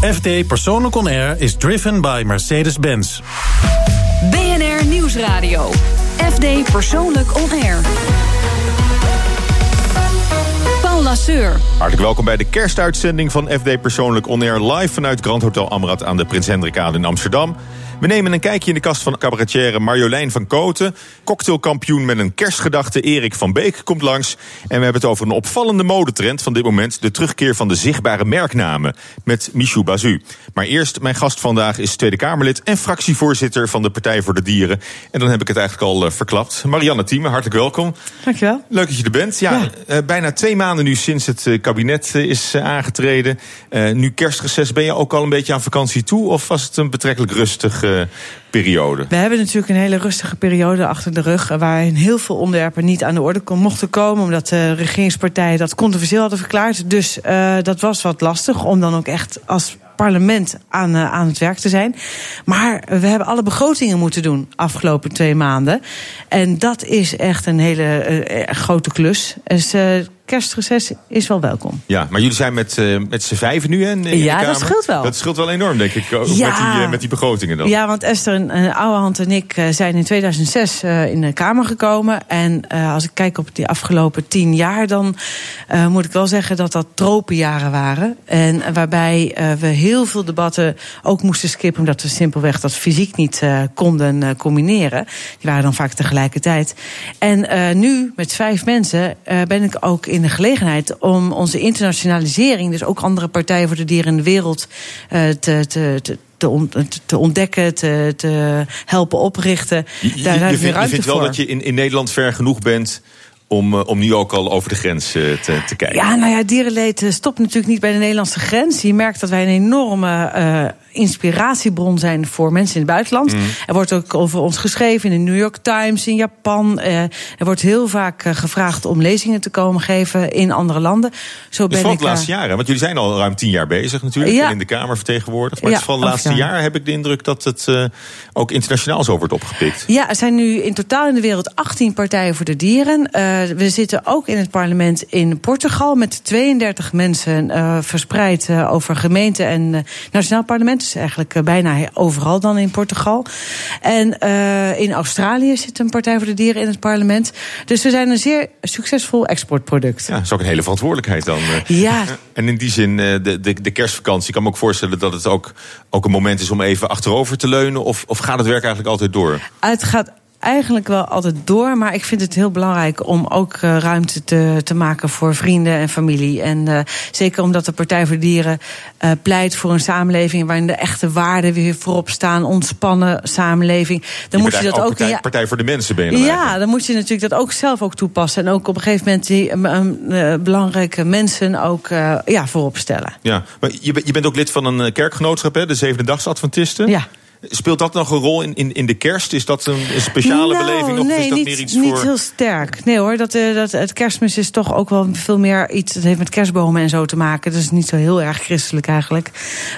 FD Persoonlijk On Air is driven by Mercedes-Benz. BNR Nieuwsradio. FD Persoonlijk On Air. Paul Lasseur. Hartelijk welkom bij de kerstuitzending van FD Persoonlijk On Air live vanuit Grand Hotel Amrad aan de Prins Hendrikade in Amsterdam. We nemen een kijkje in de kast van cabaretière Marjolein van Koten. Cocktailkampioen met een kerstgedachte Erik van Beek komt langs. En we hebben het over een opvallende modetrend van dit moment. De terugkeer van de zichtbare merknamen met Michou Bazu. Maar eerst, mijn gast vandaag is Tweede Kamerlid en fractievoorzitter van de Partij voor de Dieren. En dan heb ik het eigenlijk al uh, verklapt. Marianne Thieme, hartelijk welkom. Dankjewel. Leuk dat je er bent. Ja, ja. Uh, bijna twee maanden nu sinds het uh, kabinet is aangetreden. nu kerstreces, ben je ook al een beetje aan vakantie toe? Of was het een betrekkelijk rustig periode? We hebben natuurlijk een hele rustige periode achter de rug. Waarin heel veel onderwerpen niet aan de orde mochten komen. Omdat de regeringspartijen dat controversieel hadden verklaard. Dus uh, dat was wat lastig om dan ook echt als parlement aan, uh, aan het werk te zijn. Maar we hebben alle begrotingen moeten doen afgelopen twee maanden. En dat is echt een hele uh, grote klus. Dus kerstreces is wel welkom. Ja, maar jullie zijn met, uh, met z'n vijven nu in, in Ja, dat scheelt wel. Dat scheelt wel enorm, denk ik, ook ja. met, die, uh, met die begrotingen dan. Ja, want Esther, een, een oude hand en ik uh, zijn in 2006 in de Kamer gekomen. En als ik kijk op die afgelopen tien jaar, dan moet ik wel zeggen dat dat tropenjaren waren. En waarbij we heel veel debatten ook moesten skippen, omdat we simpelweg dat fysiek niet konden combineren. Die waren dan vaak tegelijkertijd. En nu, met vijf mensen, ben ik ook in de gelegenheid om onze internationalisering, dus ook andere partijen voor de dieren in de wereld, uh, te, te, te te, ontdekken, te, te helpen oprichten. Je, Daar je, je, vindt, je vindt wel voor. dat je in, in Nederland ver genoeg bent om, om nu ook al over de grens te, te kijken? Ja, nou ja, dierenleed stopt natuurlijk niet bij de Nederlandse grens. Je merkt dat wij een enorme uh, inspiratiebron zijn voor mensen in het buitenland. Mm. Er wordt ook over ons geschreven in de New York Times, in Japan. Uh, er wordt heel vaak gevraagd om lezingen te komen geven in andere landen. Zo dus ben van ik, de laatste jaren, want jullie zijn al ruim tien jaar bezig natuurlijk, ja. in de Kamer vertegenwoordigd. Maar ja, het is van de laatste jaar heb ik de indruk dat het ook internationaal zo wordt opgepikt. Ja, er zijn nu in totaal in de wereld 18 partijen voor de dieren. We zitten ook in het parlement in Portugal met 32 mensen verspreid over gemeenten en nationaal parlement is eigenlijk bijna overal dan in Portugal. En in Australië zit een Partij voor de Dieren in het parlement. Dus we zijn een zeer succesvol exportproduct. Ja, dat is ook een hele verantwoordelijkheid dan. Ja. En in die zin, de, de, de kerstvakantie, ik kan me ook voorstellen dat het ook, ook een moment is om even achterover te leunen. Of, of gaat het werk eigenlijk altijd door? Het gaat eigenlijk wel altijd door. Maar ik vind het heel belangrijk om ook uh, ruimte te, te maken voor vrienden en familie. En uh, zeker omdat de Partij voor de Dieren uh, pleit voor een samenleving waarin de echte waarden weer voorop staan. Ontspannen samenleving. Dan je moet je dat ook. Partij, ja, partij voor de mensen ben je dan Ja, eigenlijk. dan moet je natuurlijk dat ook zelf ook toepassen. En ook op een gegeven moment die belangrijke mensen ook ja, voorop stellen. Ja, maar je, je bent ook lid van een kerkgenootschap, hè, de Zevende Adventisten. Ja. Speelt dat nog een rol in, in, in de kerst? Is dat een, een speciale nou, beleving? Of nee, is dat niet, meer iets niet voor. heel sterk. Nee hoor, dat, uh, dat, het kerstmis is toch ook wel veel meer iets. Het heeft met kerstbomen en zo te maken. Dat is niet zo heel erg christelijk eigenlijk.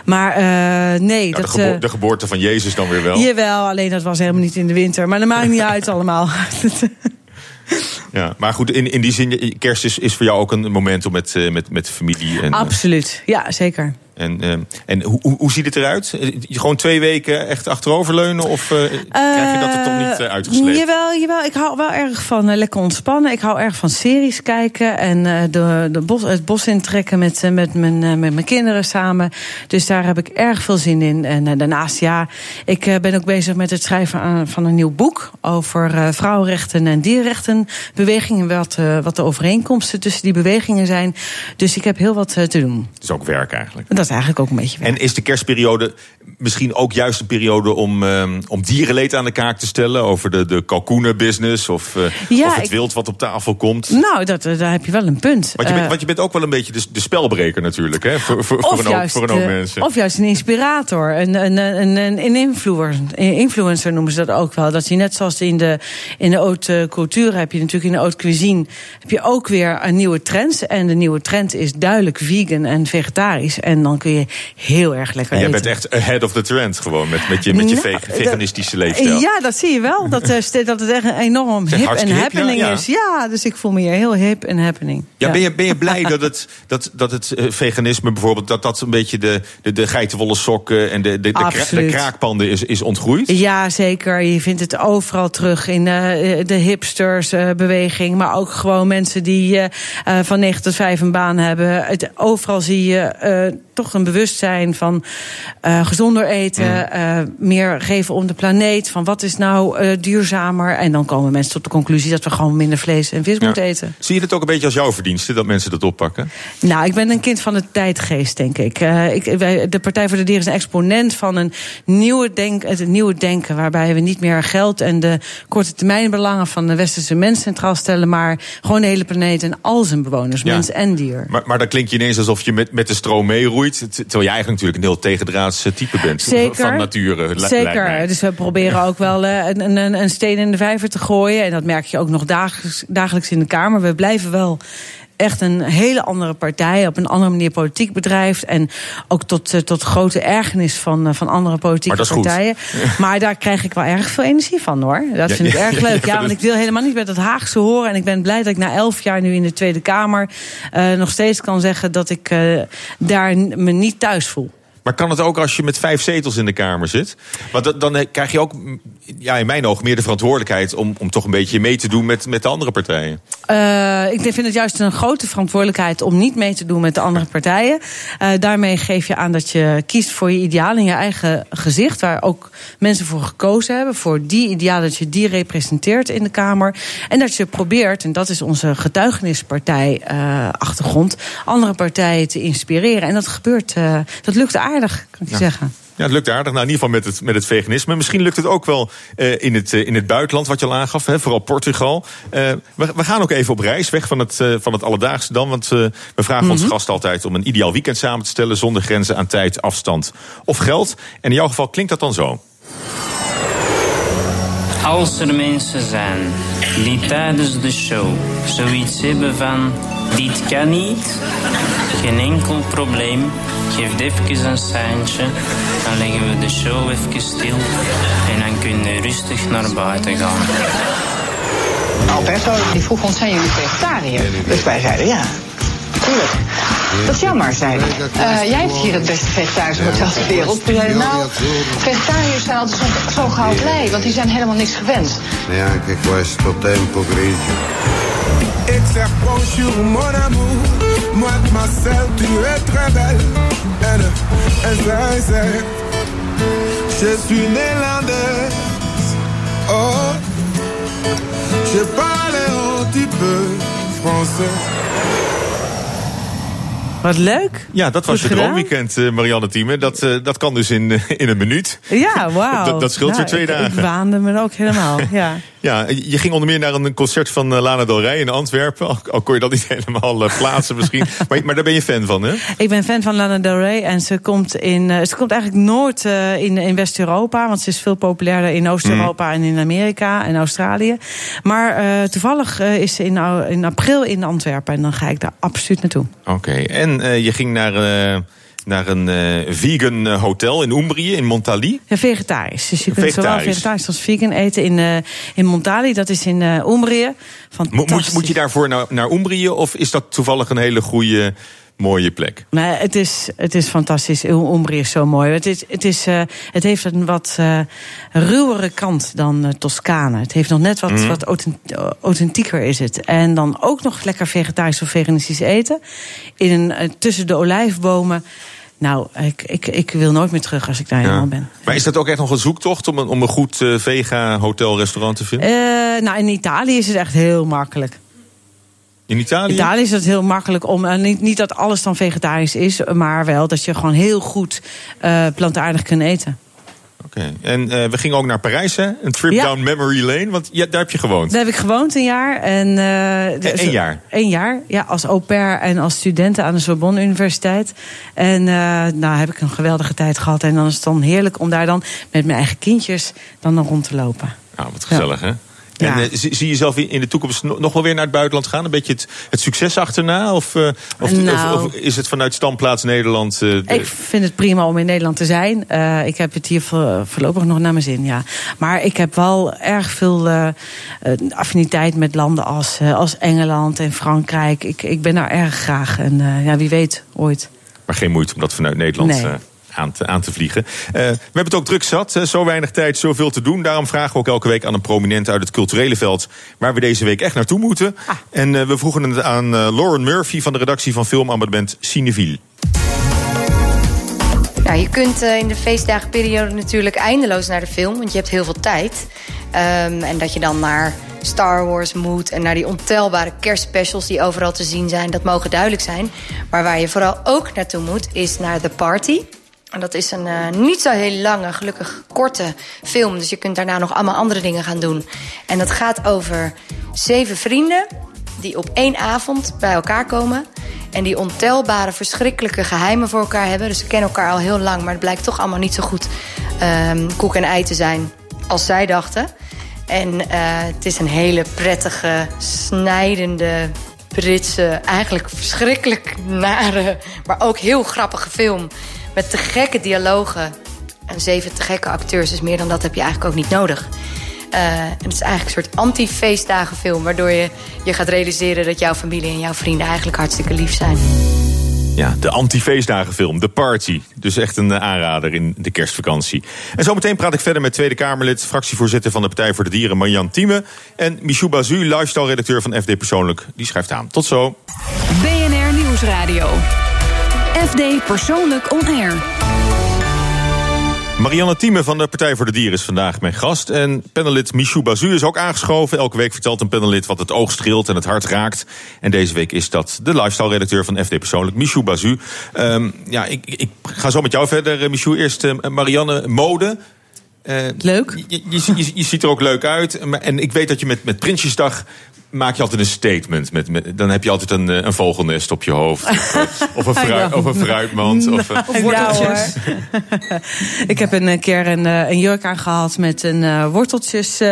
Maar uh, nee. Nou, dat, de, gebo de, geboorte van Jezus dan weer wel. Jawel, alleen dat was helemaal niet in de winter. Maar dat maakt niet uit allemaal. Ja, maar goed, in, in die zin, kerst is, is voor jou ook een moment om met, met, met familie. En, Absoluut, ja, zeker. En, uh, en hoe, hoe ziet het eruit? Gewoon twee weken echt achteroverleunen? Of uh, krijg je dat er toch niet uh, uitgesleept? Jawel, jawel, ik hou wel erg van lekker ontspannen. Ik hou erg van series kijken en de, de bos, het bos intrekken met, met, mijn, met mijn kinderen samen. Dus daar heb ik erg veel zin in. En daarnaast, ja, ik ben ook bezig met het schrijven van een nieuw boek over vrouwenrechten en dierrechten. Bewegingen, wat, wat de overeenkomsten tussen die bewegingen zijn. Dus ik heb heel wat te doen. Het is ook werk eigenlijk. Dat eigenlijk ook een beetje werk. En is de kerstperiode misschien ook juist een periode om, um, om dierenleed aan de kaak te stellen? Over de, de kalkoenenbusiness of, uh, ja, of het ik, wild wat op tafel komt? Nou, dat, daar heb je wel een punt. Want je, bent, want je bent ook wel een beetje de, de spelbreker natuurlijk, hè? Voor, voor, voor, een, hoop, voor een hoop mensen. Of juist een inspirator, een, een, een, een influencer, influencer noemen ze dat ook wel. Dat je net zoals in de, in de haute cultuur heb je natuurlijk in de haute cuisine... heb je ook weer een nieuwe trend. En de nieuwe trend is duidelijk vegan en vegetarisch. En dan dan kun je heel erg lekker en jij eten. bent echt ahead of the trend gewoon met, met je, met je Nou, veg- veganistische leefstijl. Ja, dat zie je wel. Dat, eh, dat het echt een enorm hip en hartstikke hip, ja, happening ja. is. Ja, dus ik voel me hier heel hip en happening. Ja, ben, je, ben je blij dat het, dat, dat het eh, veganisme bijvoorbeeld... dat dat een beetje de, de, de geitenwolle sokken en de, de, de, kra- de kraakpanden is, is ontgroeid? Ja, zeker. Je vindt het overal terug in eh, de hipsters-beweging. maar ook gewoon mensen die van 9 tot 5 een baan hebben. Het, overal zie je toch een bewustzijn van eh, gezonder eten. eh, meer geven om de planeet. Van wat is nou eh, duurzamer? En dan komen mensen tot de conclusie dat we gewoon minder vlees en vis Ja. moeten eten. Zie je het ook een beetje als jouw verdienste dat mensen dat oppakken? Nou, ik ben een kind van de tijdgeest, denk ik. Eh, ik wij, de Partij voor de Dieren is een exponent van een nieuwe, denk, het nieuwe denken. Waarbij we niet meer geld en de korte termijnbelangen van de westerse mens centraal stellen. Maar gewoon de hele planeet en al zijn bewoners, Ja. mens en dier. Maar, maar dan klink je ineens alsof je met, met de stroom meeroeit. Terwijl je eigenlijk natuurlijk een heel tegendraads type bent. Zeker. Van nature. Zeker. Dus we proberen ook wel eh, een, een, een steen in de vijver te gooien. En dat merk je ook nog dagelijks, dagelijks in de Kamer. We blijven wel echt een hele andere partij. Op een andere manier politiek bedrijft. En ook tot, eh, tot grote ergernis van, eh, van andere politieke Maar is goed. partijen. Maar daar krijg ik wel erg veel energie van hoor. Dat vind ik ja, erg leuk. ja, want ik wil helemaal niet met dat Haagse horen. En ik ben blij dat ik na elf jaar nu in de Tweede Kamer... nog steeds kan zeggen dat ik daar me niet thuis voel. Maar kan het ook als je met vijf zetels in de Kamer zit? Want dan krijg je ook, ja, in mijn ogen, meer de verantwoordelijkheid om, om toch een beetje mee te doen met, met de andere partijen. Eh, ik vind het juist een grote verantwoordelijkheid om niet mee te doen met de andere partijen. Eh, daarmee geef je aan dat je kiest voor je ideaal in je eigen gezicht, waar ook mensen voor gekozen hebben, voor die ideaal dat je die representeert in de Kamer. En dat je probeert, en dat is onze getuigenispartij eh, achtergrond, andere partijen te inspireren. En dat gebeurt, dat lukt aardig, kan ik je zeggen. Ja, het lukt aardig. Nou, in ieder geval met het, met het veganisme. Misschien lukt het ook wel eh, in, het, eh, in het buitenland, wat je al aangaf. Hè, vooral Portugal. Eh, we, we gaan ook even op reis, weg van het, eh, van het alledaagse dan. Want eh, we vragen onze gast altijd om een ideaal weekend samen te stellen... zonder grenzen aan tijd, afstand of geld. En in jouw geval klinkt dat dan zo. Als er mensen zijn die tijdens de show zoiets hebben van dit kan niet, geen enkel probleem, geef even een seintje, dan leggen we de show even stil en dan kun je rustig naar buiten gaan. Alberto die vroeg ons, zijn jullie vegetariër? Dus wij zeiden ja. Tuurlijk. Dat is jammer, zei hij. Eh, jij hebt hier het beste vegetarische hotel ter wereld. We zeiden, nou, vegetariërs zijn altijd zo, zo gauw blij, want die zijn helemaal niks gewend. Neanche questo tempo grigio. Ik zeg bonjour mon amour Mademoiselle tu es très belle en zij zegt Je suis néerlandaise Oh Je parle un petit peu français Wat leuk. Ja, dat was Goed je gedaan. droomweekend, eh, Marianne Thieme. Dat, eh, dat kan dus in, in een minuut. Ja, wauw. Dat- dat scheelt weer twee ik, dagen. Ik waande me ook helemaal, ja. Ja, je ging onder meer naar een concert van eh, Lana Del Rey in Antwerpen. Al, al kon je dat niet helemaal eh, plaatsen misschien. Maar, maar daar ben je fan van, hè? Ik ben fan van Lana Del Rey en ze komt, in, eh, ze komt eigenlijk nooit in, in West-Europa. Want ze is veel populairder in Oost-Europa en in Amerika en Australië. Maar toevallig is ze in, april in Antwerpen en dan ga ik daar absoluut naartoe. Oké, en je ging naar, naar een eh, vegan eh, hotel in Umbrië, in Montali. Ja, vegetarisch. Dus je kunt zowel Vegetarisch. als vegan eten in, eh in Montali. Dat is in eh Umbrië. Moet, je- moet je daarvoor naar, naar Umbrië of is dat toevallig een hele goede, mooie plek? Nee, het is, het is fantastisch. Umbrië is zo mooi. Het, is, het, is, het heeft een wat eh, ruwere kant dan Toscane. Het heeft nog net wat, wat authent- eh, authentieker is het. En dan ook nog lekker vegetarisch of veganistisch eten. In een, tussen de olijfbomen. Nou, ik, ik, ik wil nooit meer terug als ik daar helemaal ben. Maar is dat ook echt nog een zoektocht om een, om een goed eh, vega hotel restaurant te vinden? Eh, nou, in Italië is het echt heel makkelijk. in Italië? Italië is het heel makkelijk om. eh, niet, niet dat alles dan vegetarisch is, maar wel dat je gewoon heel goed plantaardig kunt eten. Oké. En eh, we gingen ook naar Parijs, hè? Een trip Ja. down memory lane, want ja, daar heb je gewoond. Daar heb ik gewoond een jaar. En, eh, dus- één jaar? Eén jaar, ja, als au pair en als studenten aan de Sorbonne Universiteit. En eh nou heb ik een geweldige tijd gehad. En dan is het dan heerlijk om daar dan met mijn eigen kindjes dan nog rond te lopen. Nou, wat gezellig, hè? En uh, zie, zie je jezelf in de toekomst nog wel weer naar het buitenland gaan? Een beetje het, het succes achterna? Of, uh, of, nou, of, of, is het vanuit standplaats Nederland? Uh, de... Ik vind het prima om in Nederland te zijn. ik heb het hier voorlopig nog naar mijn zin, ja. Maar ik heb wel erg veel affiniteit met landen als, als Engeland en Frankrijk. Ik, ik ben daar erg graag. En ja, wie weet, ooit. Maar geen moeite om dat vanuit Nederland... Nee aan te, aan te vliegen. Uh, we hebben het ook druk zat, uh, zo weinig tijd, zoveel te doen. Daarom vragen we ook elke week aan een prominent uit het culturele veld... waar we deze week echt naartoe moeten. Ah. En uh, we vroegen het aan Lauren Murphy van de redactie van filmabonnement Cineville. Ja, je kunt in de feestdagenperiode natuurlijk eindeloos naar de film... want je hebt heel veel tijd. Um, en dat je dan naar Star Wars moet... en naar die ontelbare kerstspecials die overal te zien zijn... dat mogen duidelijk zijn. Maar waar je vooral ook naartoe moet, is naar The Party... En dat is een uh, niet zo heel lange, gelukkig korte film. Dus je kunt daarna nog allemaal andere dingen gaan doen. En dat gaat over zeven vrienden die op één avond bij elkaar komen... en die ontelbare, verschrikkelijke geheimen voor elkaar hebben. Dus ze kennen elkaar al heel lang, maar het blijkt toch allemaal niet zo goed... Um, koek en ei te zijn als zij dachten. En uh, het is een hele prettige, snijdende, Britse... eigenlijk verschrikkelijk nare, maar ook heel grappige film... Met te gekke dialogen en zeven te gekke acteurs. Dus meer dan dat heb je eigenlijk ook niet nodig. Uh, en het is eigenlijk een soort anti-feestdagenfilm... waardoor je je gaat realiseren dat jouw familie en jouw vrienden... eigenlijk hartstikke lief zijn. Ja, de anti-feestdagenfilm, The Party. Dus echt een eh, aanrader in de kerstvakantie. En zometeen praat ik verder met Tweede Kamerlid... fractievoorzitter van de Partij voor de Dieren, Marjan Thieme... en Michou Bazu, lifestyle-redacteur van FD Persoonlijk. Die schrijft aan. Tot zo. BNR Nieuwsradio. FD Persoonlijk On Air. Marianne Thieme van de Partij voor de Dieren is vandaag mijn gast. En panelid Michou Bazu is ook aangeschoven. Elke week vertelt een panelid wat het oog streelt en het hart raakt. En deze week is dat de lifestyle-redacteur van FD Persoonlijk, Michou Bazu. Um, ja, ik, ik, ga zo met jou verder, eh, Michou. Eerst uh, Marianne, mode. Uh, leuk. Je, je, je, je, ziet er ook leuk uit. En ik weet dat je met, met Prinsjesdag maak je altijd een statement. Met, met, dan heb je altijd een, eh, een vogelnest op je hoofd. Of, eh, of, een, fruit, of een fruitmand. Of, of worteltjes. ik heb een keer een, een jurk aangehad met een uh, worteltjes uh,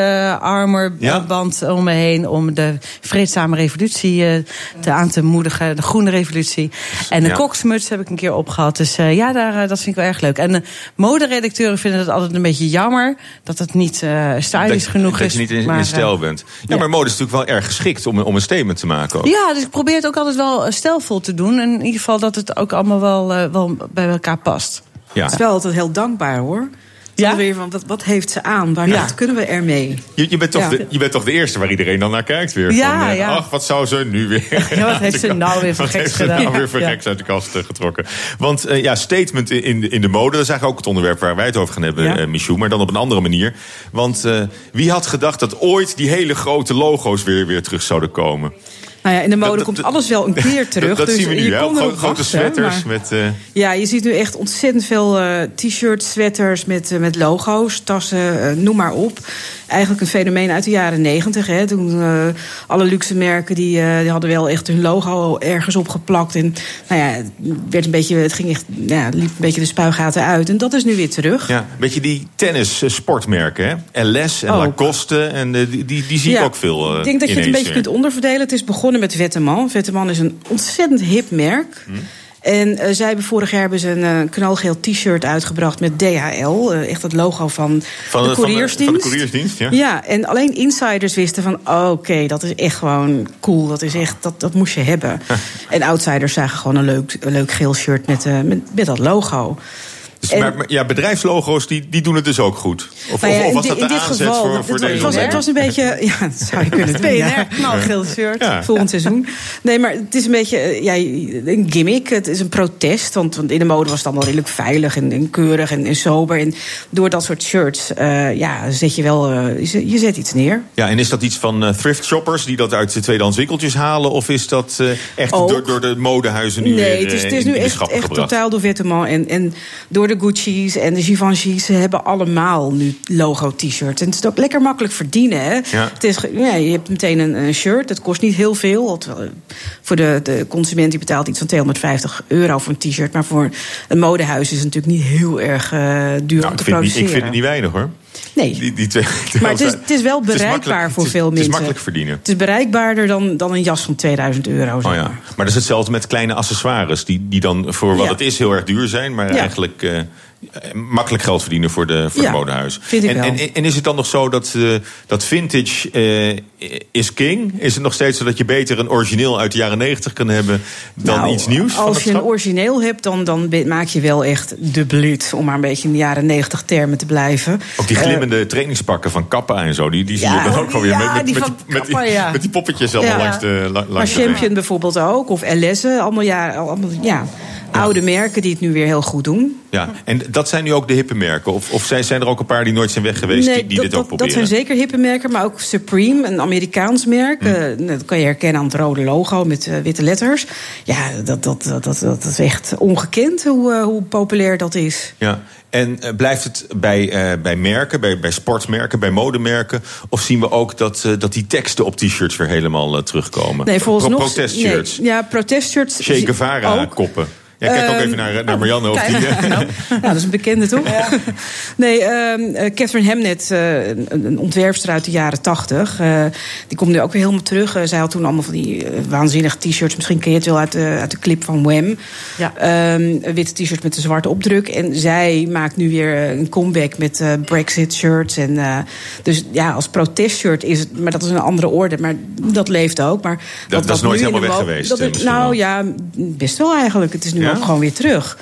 ja? om me heen. Om de vreedzame revolutie uh, te aan te moedigen. De groene revolutie. En een ja. koksmuts heb ik een keer opgehad. Dus ja, daar, dat vind ik wel erg leuk. En de moderedacteuren vinden het altijd een beetje jammer. Dat het niet stylish genoeg dat is. Dat je niet in, maar, in stijl bent. Ja, maar mode is natuurlijk wel erg geschikt om, om een statement te maken. Ook. Ja, dus ik probeer het ook altijd wel stijlvol te doen. En in ieder geval dat het ook allemaal wel, uh, wel bij elkaar past. Ja. Het is wel altijd heel dankbaar hoor. Ja? Weer van, wat, wat heeft ze aan? Waar ja. kunnen we ermee? Je, je, bent toch ja. de, je bent toch de eerste waar iedereen dan naar kijkt weer. Ja, van, uh, ja. Ach, wat zou ze nu weer... Ja, wat heeft ze nou weer voor geks gedaan? nou weer voor geks uit de kast uh, getrokken? Want uh, ja, statement in, de, in de mode, dat is eigenlijk ook het onderwerp waar wij het over gaan hebben, ja. Michou. Maar dan op een andere manier. Want wie had gedacht dat ooit die hele grote logo's weer, weer terug zouden komen? Nou ja, in de mode dat, komt dat, alles wel een keer terug. Dat, dus zien we nu, je kon Grote, sweaters maar, met... Uh... Ja, je ziet nu echt ontzettend veel uh, t-shirts, sweaters met, uh, met logo's, tassen, noem maar op. Eigenlijk een fenomeen uit de jaren negentig. Toen alle luxe merken die, die hadden wel echt hun logo ergens opgeplakt. En nou ja, het, werd een beetje, het ging echt, ja, liep een beetje de spuigaten uit. En dat is nu weer terug. Ja, een beetje die tennis sportmerken, hè? LS en Ook. Lacoste. En die, die, die zie ja, ik ook veel Ik denk dat je het een beetje kunt onderverdelen. Het is begonnen met Vetteman. Vetteman is een ontzettend hip merk. Hm. En uh, zij hebben vorig jaar hebben ze een uh, knalgeel t-shirt uitgebracht met DHL. Uh, echt het logo van, van de couriersdienst. Van de, van de couriersdienst, ja. Ja, en alleen insiders wisten van... Oké, okay, dat is echt gewoon cool. Dat, is echt, dat, dat moest je hebben. en outsiders zagen gewoon een leuk, een leuk geel shirt met, met, met dat logo. Dus, en, maar, ja, bedrijfslogo's die, die doen het dus ook goed. Of, ja, of was dat de in dit aanzet geval, voor, voor het, was, het was een beetje, ja, dat zou je kunnen doen. Ja. knalgeel shirt. Ja. Volgend seizoen. Nee, maar het is een beetje ja, een gimmick. Het is een protest. Want, want in de mode was het allemaal redelijk veilig en, en keurig en, en, sober. En door dat soort shirts uh, ja, zet je wel uh, je, je, zet iets neer. Ja, en is dat iets van uh, thrift shoppers die dat uit de tweedehands winkeltjes halen? Of is dat echt door, door, de modehuizen nu nee, weer het is, het is nu echt, echt totaal door Vetteman en, en door de Gucci's en de Givenchy's ze hebben allemaal nu logo-t-shirts. En het is ook lekker makkelijk verdienen. Hè? Ja. Het is, ja, je hebt meteen een, een shirt, dat kost niet heel veel. Voor de, de consument die betaalt iets van 250 euro voor een t-shirt. Maar voor een modehuis is het natuurlijk niet heel erg uh, duur nou, om te ik vind produceren. Niet, ik vind het niet weinig hoor. Nee. Die, die twee, maar het is, het is wel bereikbaar voor veel mensen. Het is makkelijk verdienen. Het is bereikbaarder dan, dan een jas van 2000 euro. Oh ja. Maar dat is hetzelfde met kleine accessoires. Die, die dan voor wat Ja. het is heel erg duur zijn. Maar Ja. eigenlijk eh, makkelijk geld verdienen voor de, voor Ja, de modehuis. vind ik en, wel. en, en is het dan nog zo dat, eh, dat vintage eh, is king? Is het nog steeds zo dat je beter een origineel uit de jaren 90 kan hebben dan Nou, iets nieuws? Als het je een origineel hebt, dan, dan maak je wel echt de blut. Om maar een beetje in de jaren 90 termen te blijven. Ook die Eh, glimmende trainingspakken van Kappa en zo. Die, die zie Ja, je dan ook wel weer. ja, met, met, die met, die, met, die, Kappa, ja. met die poppetjes allemaal langs de la- langs Maar de weg. Champion bijvoorbeeld ook, of Ellesse. Allemaal, ja, allemaal ja, oude merken die het nu weer heel goed doen. Ja, en dat zijn nu ook de hippe merken? Of, of zijn, zijn er ook een paar die nooit zijn weg geweest die, die dat, dit ook dat, proberen? dat zijn zeker hippe merken, maar ook Supreme, een Amerikaans merk. Hm. Eh, dat kan je herkennen aan het rode logo met eh, witte letters. Ja, dat, dat, dat, dat, dat is echt ongekend hoe, eh, hoe populair dat is. Ja. En blijft het bij, bij merken, bij, bij sportmerken, bij modemerken? Of zien we ook dat, dat die teksten op t-shirts weer helemaal terugkomen? Nee, volgens Pro- nog. Protestshirts, Nee, ja, protestshirts. Che Guevara ook. koppen. Ja, kijk ook Ehm, even naar, naar Marianne. Of Kijk, die, eh, nou, nou, dat is een bekende, toch? Nee, ehm, eh, Catherine Hemnet, eh, een, ontwerpster uit de jaren tachtig... eh, die komt nu ook weer helemaal terug. Zij had toen allemaal van die waanzinnige t-shirts. Misschien ken je het wel uit de, uit de clip van Wham. Ja. Ehm, een witte t-shirt met een zwarte opdruk. En zij maakt nu weer een comeback met eh, Brexit-shirts. En, eh, dus ja, als protestshirt is het... Maar dat is een andere orde, maar dat leeft ook. Maar Dat- dat is nooit helemaal weg geweest, dat nou ja, best wel eigenlijk. Het is nu Ja? ook gewoon weer terug.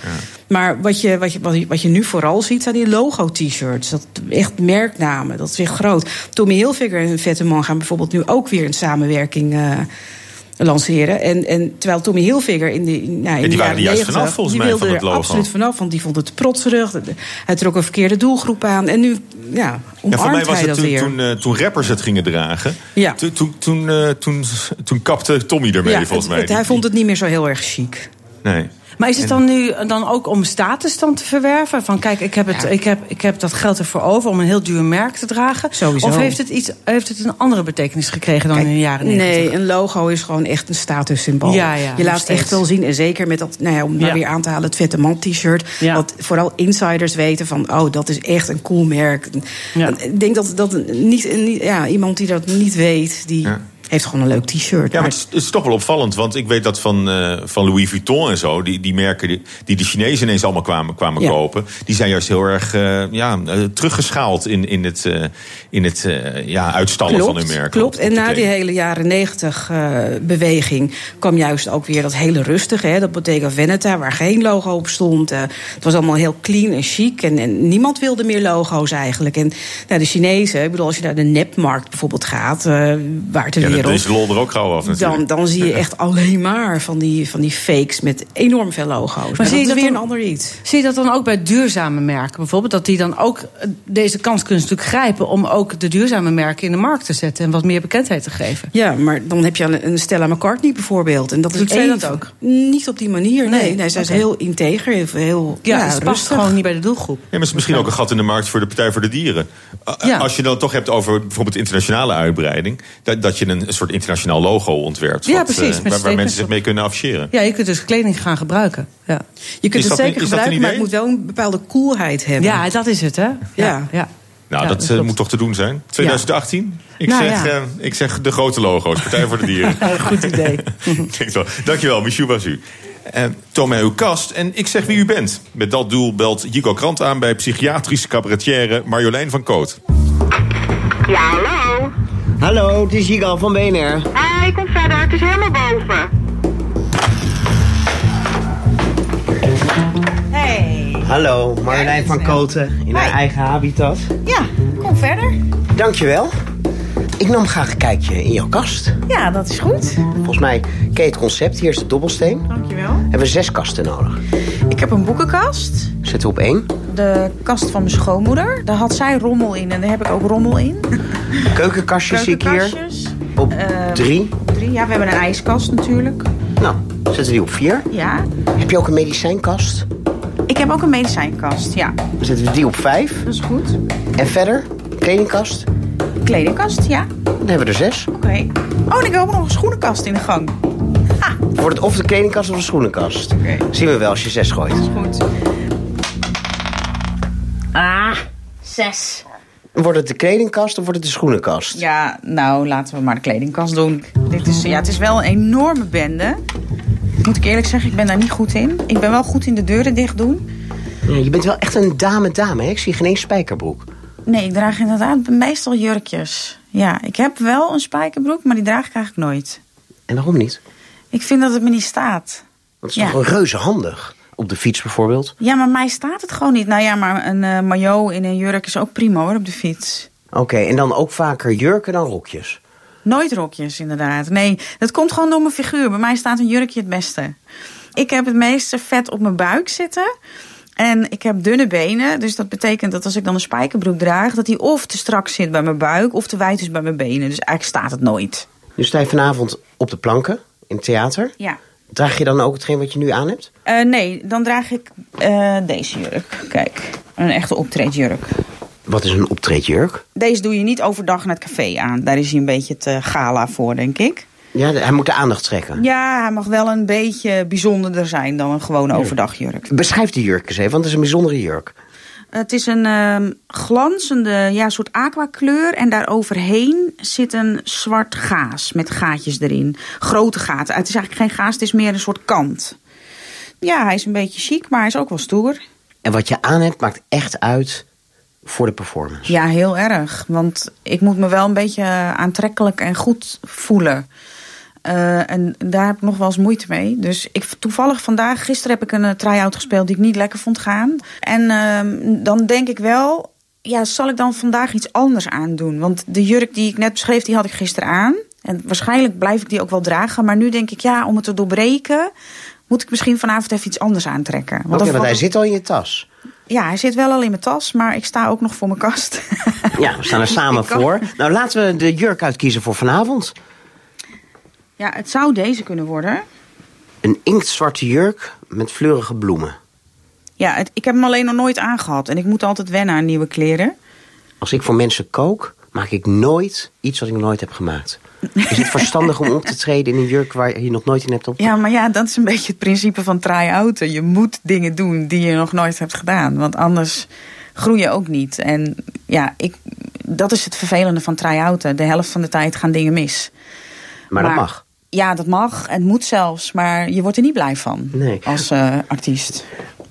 Maar wat je, wat, je, wat, je, wat je nu vooral ziet, zijn die logo-t-shirts. Dat echt merknamen, dat is weer groot. Tommy Hilfiger en Vetteman gaan bijvoorbeeld nu ook weer een samenwerking eh, lanceren. En, en terwijl Tommy Hilfiger in de, nou, in die waren er juist 90, vanaf, volgens mij, van het logo. absoluut vanaf, want die vond het protserig. Hij trok een verkeerde doelgroep aan. En nu ja, Ja, voor mij was het toen, eh, toen rappers het gingen dragen. Ja. Toen, toen, toen, eh, toen, toen kapte Tommy ermee, ja, volgens het- mij. het- hij vond het niet meer zo heel erg chic. Nee. Maar is het dan nu dan ook om status dan te verwerven? Van kijk, ik heb, het, ik heb, ik heb dat geld ervoor over om een heel duur merk te dragen. Sowieso. Of heeft het, iets, heeft het een andere betekenis gekregen dan in de jaren 90? Nee, een logo is gewoon echt een statussymbool. Ja, ja, je laat steeds. echt wel zien, en zeker met dat, nou ja, om maar Ja. weer aan te halen, het vette man t-shirt. Ja. Wat vooral insiders weten van, oh, dat is echt een cool merk. Ik denk dat, dat niet, niet, ja, iemand die dat niet weet, die Ja. Heeft gewoon een leuk t-shirt. Ja, maar het is, het is toch wel opvallend. Want ik weet dat van, eh, van Louis Vuitton en zo... die, die merken die, die de Chinezen ineens allemaal kwamen, kwamen Ja. kopen... die zijn juist heel erg eh, ja, eh, teruggeschaald in, in het, in het ja, uitstallen van hun merken. Klopt. op- op En na die hele jaren negentig beweging kwam juist ook weer dat hele rustige. Hè, dat Bottega Veneta, waar geen logo op stond. Het was allemaal heel clean en chic. En, en niemand wilde meer logo's eigenlijk. En nou, de Chinezen, ik bedoel, als je naar de nepmarkt bijvoorbeeld gaat, waar Ja, dan wereld. is de lol er ook gauw af natuurlijk. Dan, dan zie je echt alleen maar van die, van die fakes met enorm veel logo's. Maar, zie je dat is weer dan- een ander iets. Zie je dat dan ook bij duurzame merken bijvoorbeeld? Dat die dan ook eh, deze kans kunnen natuurlijk grijpen... om ook de duurzame merken in de markt te zetten... en wat meer bekendheid te geven. Ja, maar dan heb je een, een Stella McCartney bijvoorbeeld. En dat is Doet zij één dat ook? Niet op die manier, nee. Nee, nee, zij is heel integer, heel, heel Ja, past gewoon niet bij de doelgroep. Ja, maar het is misschien ook een gat in de markt voor de Partij voor de Dieren. Ja. Als je dan toch hebt over bijvoorbeeld internationale uitbreiding... dat, dat je een soort internationaal logo ontwerpt. Ja, wat, precies, eh, waar, mensen zich mee kunnen afficheren. Ja, je kunt dus kleding gaan gebruiken. Ja, Je kunt Is het dat- zeker een gebruiken, maar het moet wel een bepaalde coolheid hebben. ja dat is het, hè? Ja. ja. Nou, Ja, dat dat eh, moet toch te doen zijn? 2018? Ik, Nou, zeg, ja. eh, ik zeg de grote logo's, Partij voor de Dieren. Goed idee. Wel. Dankjewel, Michou Basu. Uh, toon mij uw kast en ik zeg wie u bent. Met dat doel belt Jico Krant aan bij psychiatrische cabaretière Marjolein van Koot. Ja, hallo. Hallo, het is Jigal van BNR. Hé, kom verder. Het is helemaal boven. Hey. Hallo, Marjolein van Koten in haar eigen habitat. Ja, kom verder. Dankjewel. Ik nam graag een kijkje in jouw kast. Ja, dat is goed. Volgens mij ken je het concept. Hier is de dobbelsteen. Dankjewel. Hebben we zes kasten nodig. Ik heb een boekenkast. Zetten we op één. De kast van mijn schoonmoeder. Daar had zij rommel in en daar heb ik ook rommel in. Keukenkastjes zie ik hier. Op Eh, drie. Drie. Ja, we hebben een ijskast natuurlijk. Nou, zetten we die op vier. Ja. Heb je ook een medicijnkast? Ik heb ook een medicijnkast, ja. Dan zetten we die op vijf. Dat is goed. En verder, kledingkast. Kledingkast, ja. Dan hebben we er zes. Oké. Oh, en ik heb ook nog een schoenenkast in de gang. Wordt het of de kledingkast of de schoenenkast? Zien we wel als je zes gooit. Goed. Ah, zes. Wordt het de kledingkast of wordt het de schoenenkast? Ja, nou, laten we maar de kledingkast doen. Dit is, ja, het is wel een enorme bende. Moet ik eerlijk zeggen, ik ben daar niet goed in. Ik ben wel goed in de deuren dicht doen. Ja, je bent wel echt een dame-dame, hè? Ik zie geen eens spijkerbroek. Nee, ik draag inderdaad meestal jurkjes. Ja, ik heb wel een spijkerbroek, maar die draag ik eigenlijk nooit. En waarom niet? Ik vind dat het me niet staat. Dat is Ja. toch een reuze handig? Op de fiets bijvoorbeeld. Ja, maar mij staat het gewoon niet. Nou ja, maar een eh maillot in een jurk is ook prima hoor, op de fiets. Oké, en dan ook vaker jurken dan rokjes. Nooit rokjes, inderdaad. Nee, dat komt gewoon door mijn figuur. Bij mij staat een jurkje het beste. Ik heb het meeste vet op mijn buik zitten. En ik heb dunne benen. Dus dat betekent dat als ik dan een spijkerbroek draag... dat die of te strak zit bij mijn buik of te wijd is bij mijn benen. Dus eigenlijk staat het nooit. Nu sta je vanavond op de planken in het theater. Ja. Draag je dan ook hetgeen wat je nu aan hebt? Eh, nee, dan draag ik eh, deze jurk. Kijk, een echte optreedjurk. Wat is een optreedjurk? Deze doe je niet overdag naar het café aan. Daar is hij een beetje te gala voor, denk ik. Ja, hij moet de aandacht trekken. Ja, hij mag wel een beetje bijzonderder zijn dan een gewone overdagjurk. Beschrijf die jurk eens even, want het is een bijzondere jurk. Het is een ehm, glanzende ja, soort aquakleur. En daaroverheen zit een zwart gaas met gaatjes erin. Grote gaten. Het is eigenlijk geen gaas, het is meer een soort kant. Ja, hij is een beetje chic, maar hij is ook wel stoer. En wat je aan hebt maakt echt uit voor de performance. Ja, heel erg. Want ik moet me wel een beetje aantrekkelijk en goed voelen. Eh, en daar heb ik nog wel eens moeite mee. Dus ik, toevallig vandaag, gisteren heb ik een uh, try-out gespeeld die ik niet lekker vond gaan. En ehm, dan denk ik wel, ja, zal ik dan vandaag iets anders aandoen? Want de jurk die ik net beschreef, die had ik gisteren aan. En waarschijnlijk blijf ik die ook wel dragen. Maar nu denk ik, ja, om het te doorbreken, moet ik misschien vanavond even iets anders aantrekken. Oké, dan want hij zit al in je tas. Ja, hij zit wel al in mijn tas, maar ik sta ook nog voor mijn kast. Ja, we staan er samen voor. Nou, laten we de jurk uitkiezen voor vanavond. Ja, het zou deze kunnen worden. Een inktzwarte jurk met fleurige bloemen. Ja, het- ik heb hem alleen nog nooit aangehad. En ik moet altijd wennen aan nieuwe kleren. Als ik voor mensen kook, maak ik nooit iets wat ik nog nooit heb gemaakt. Is het verstandig om op te treden in een jurk waar je nog nooit in hebt op? Ja, maar ja, dat is een beetje het principe van try-outen. Je moet dingen doen die je nog nooit hebt gedaan. Want anders groei je ook niet. En ja, ik, dat is het vervelende van try-outen. De helft van de tijd gaan dingen mis. Maar dat mag. Ja, dat mag. Het moet zelfs. Maar je wordt er niet blij van Nee. als eh, artiest.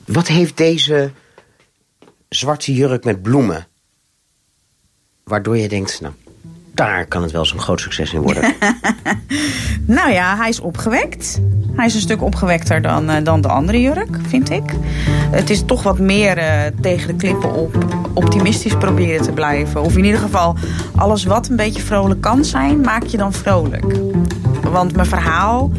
Wat heeft deze zwarte jurk met bloemen? Waardoor je denkt, nou, daar kan het wel zo'n groot succes in worden. Nou ja, hij is opgewekt. Hij is een stuk opgewekter dan, eh, dan de andere jurk, vind ik. Het is toch wat meer eh, tegen de klippen op optimistisch proberen te blijven. Of in ieder geval, alles wat een beetje vrolijk kan zijn, maak je dan vrolijk. Want mijn verhaal...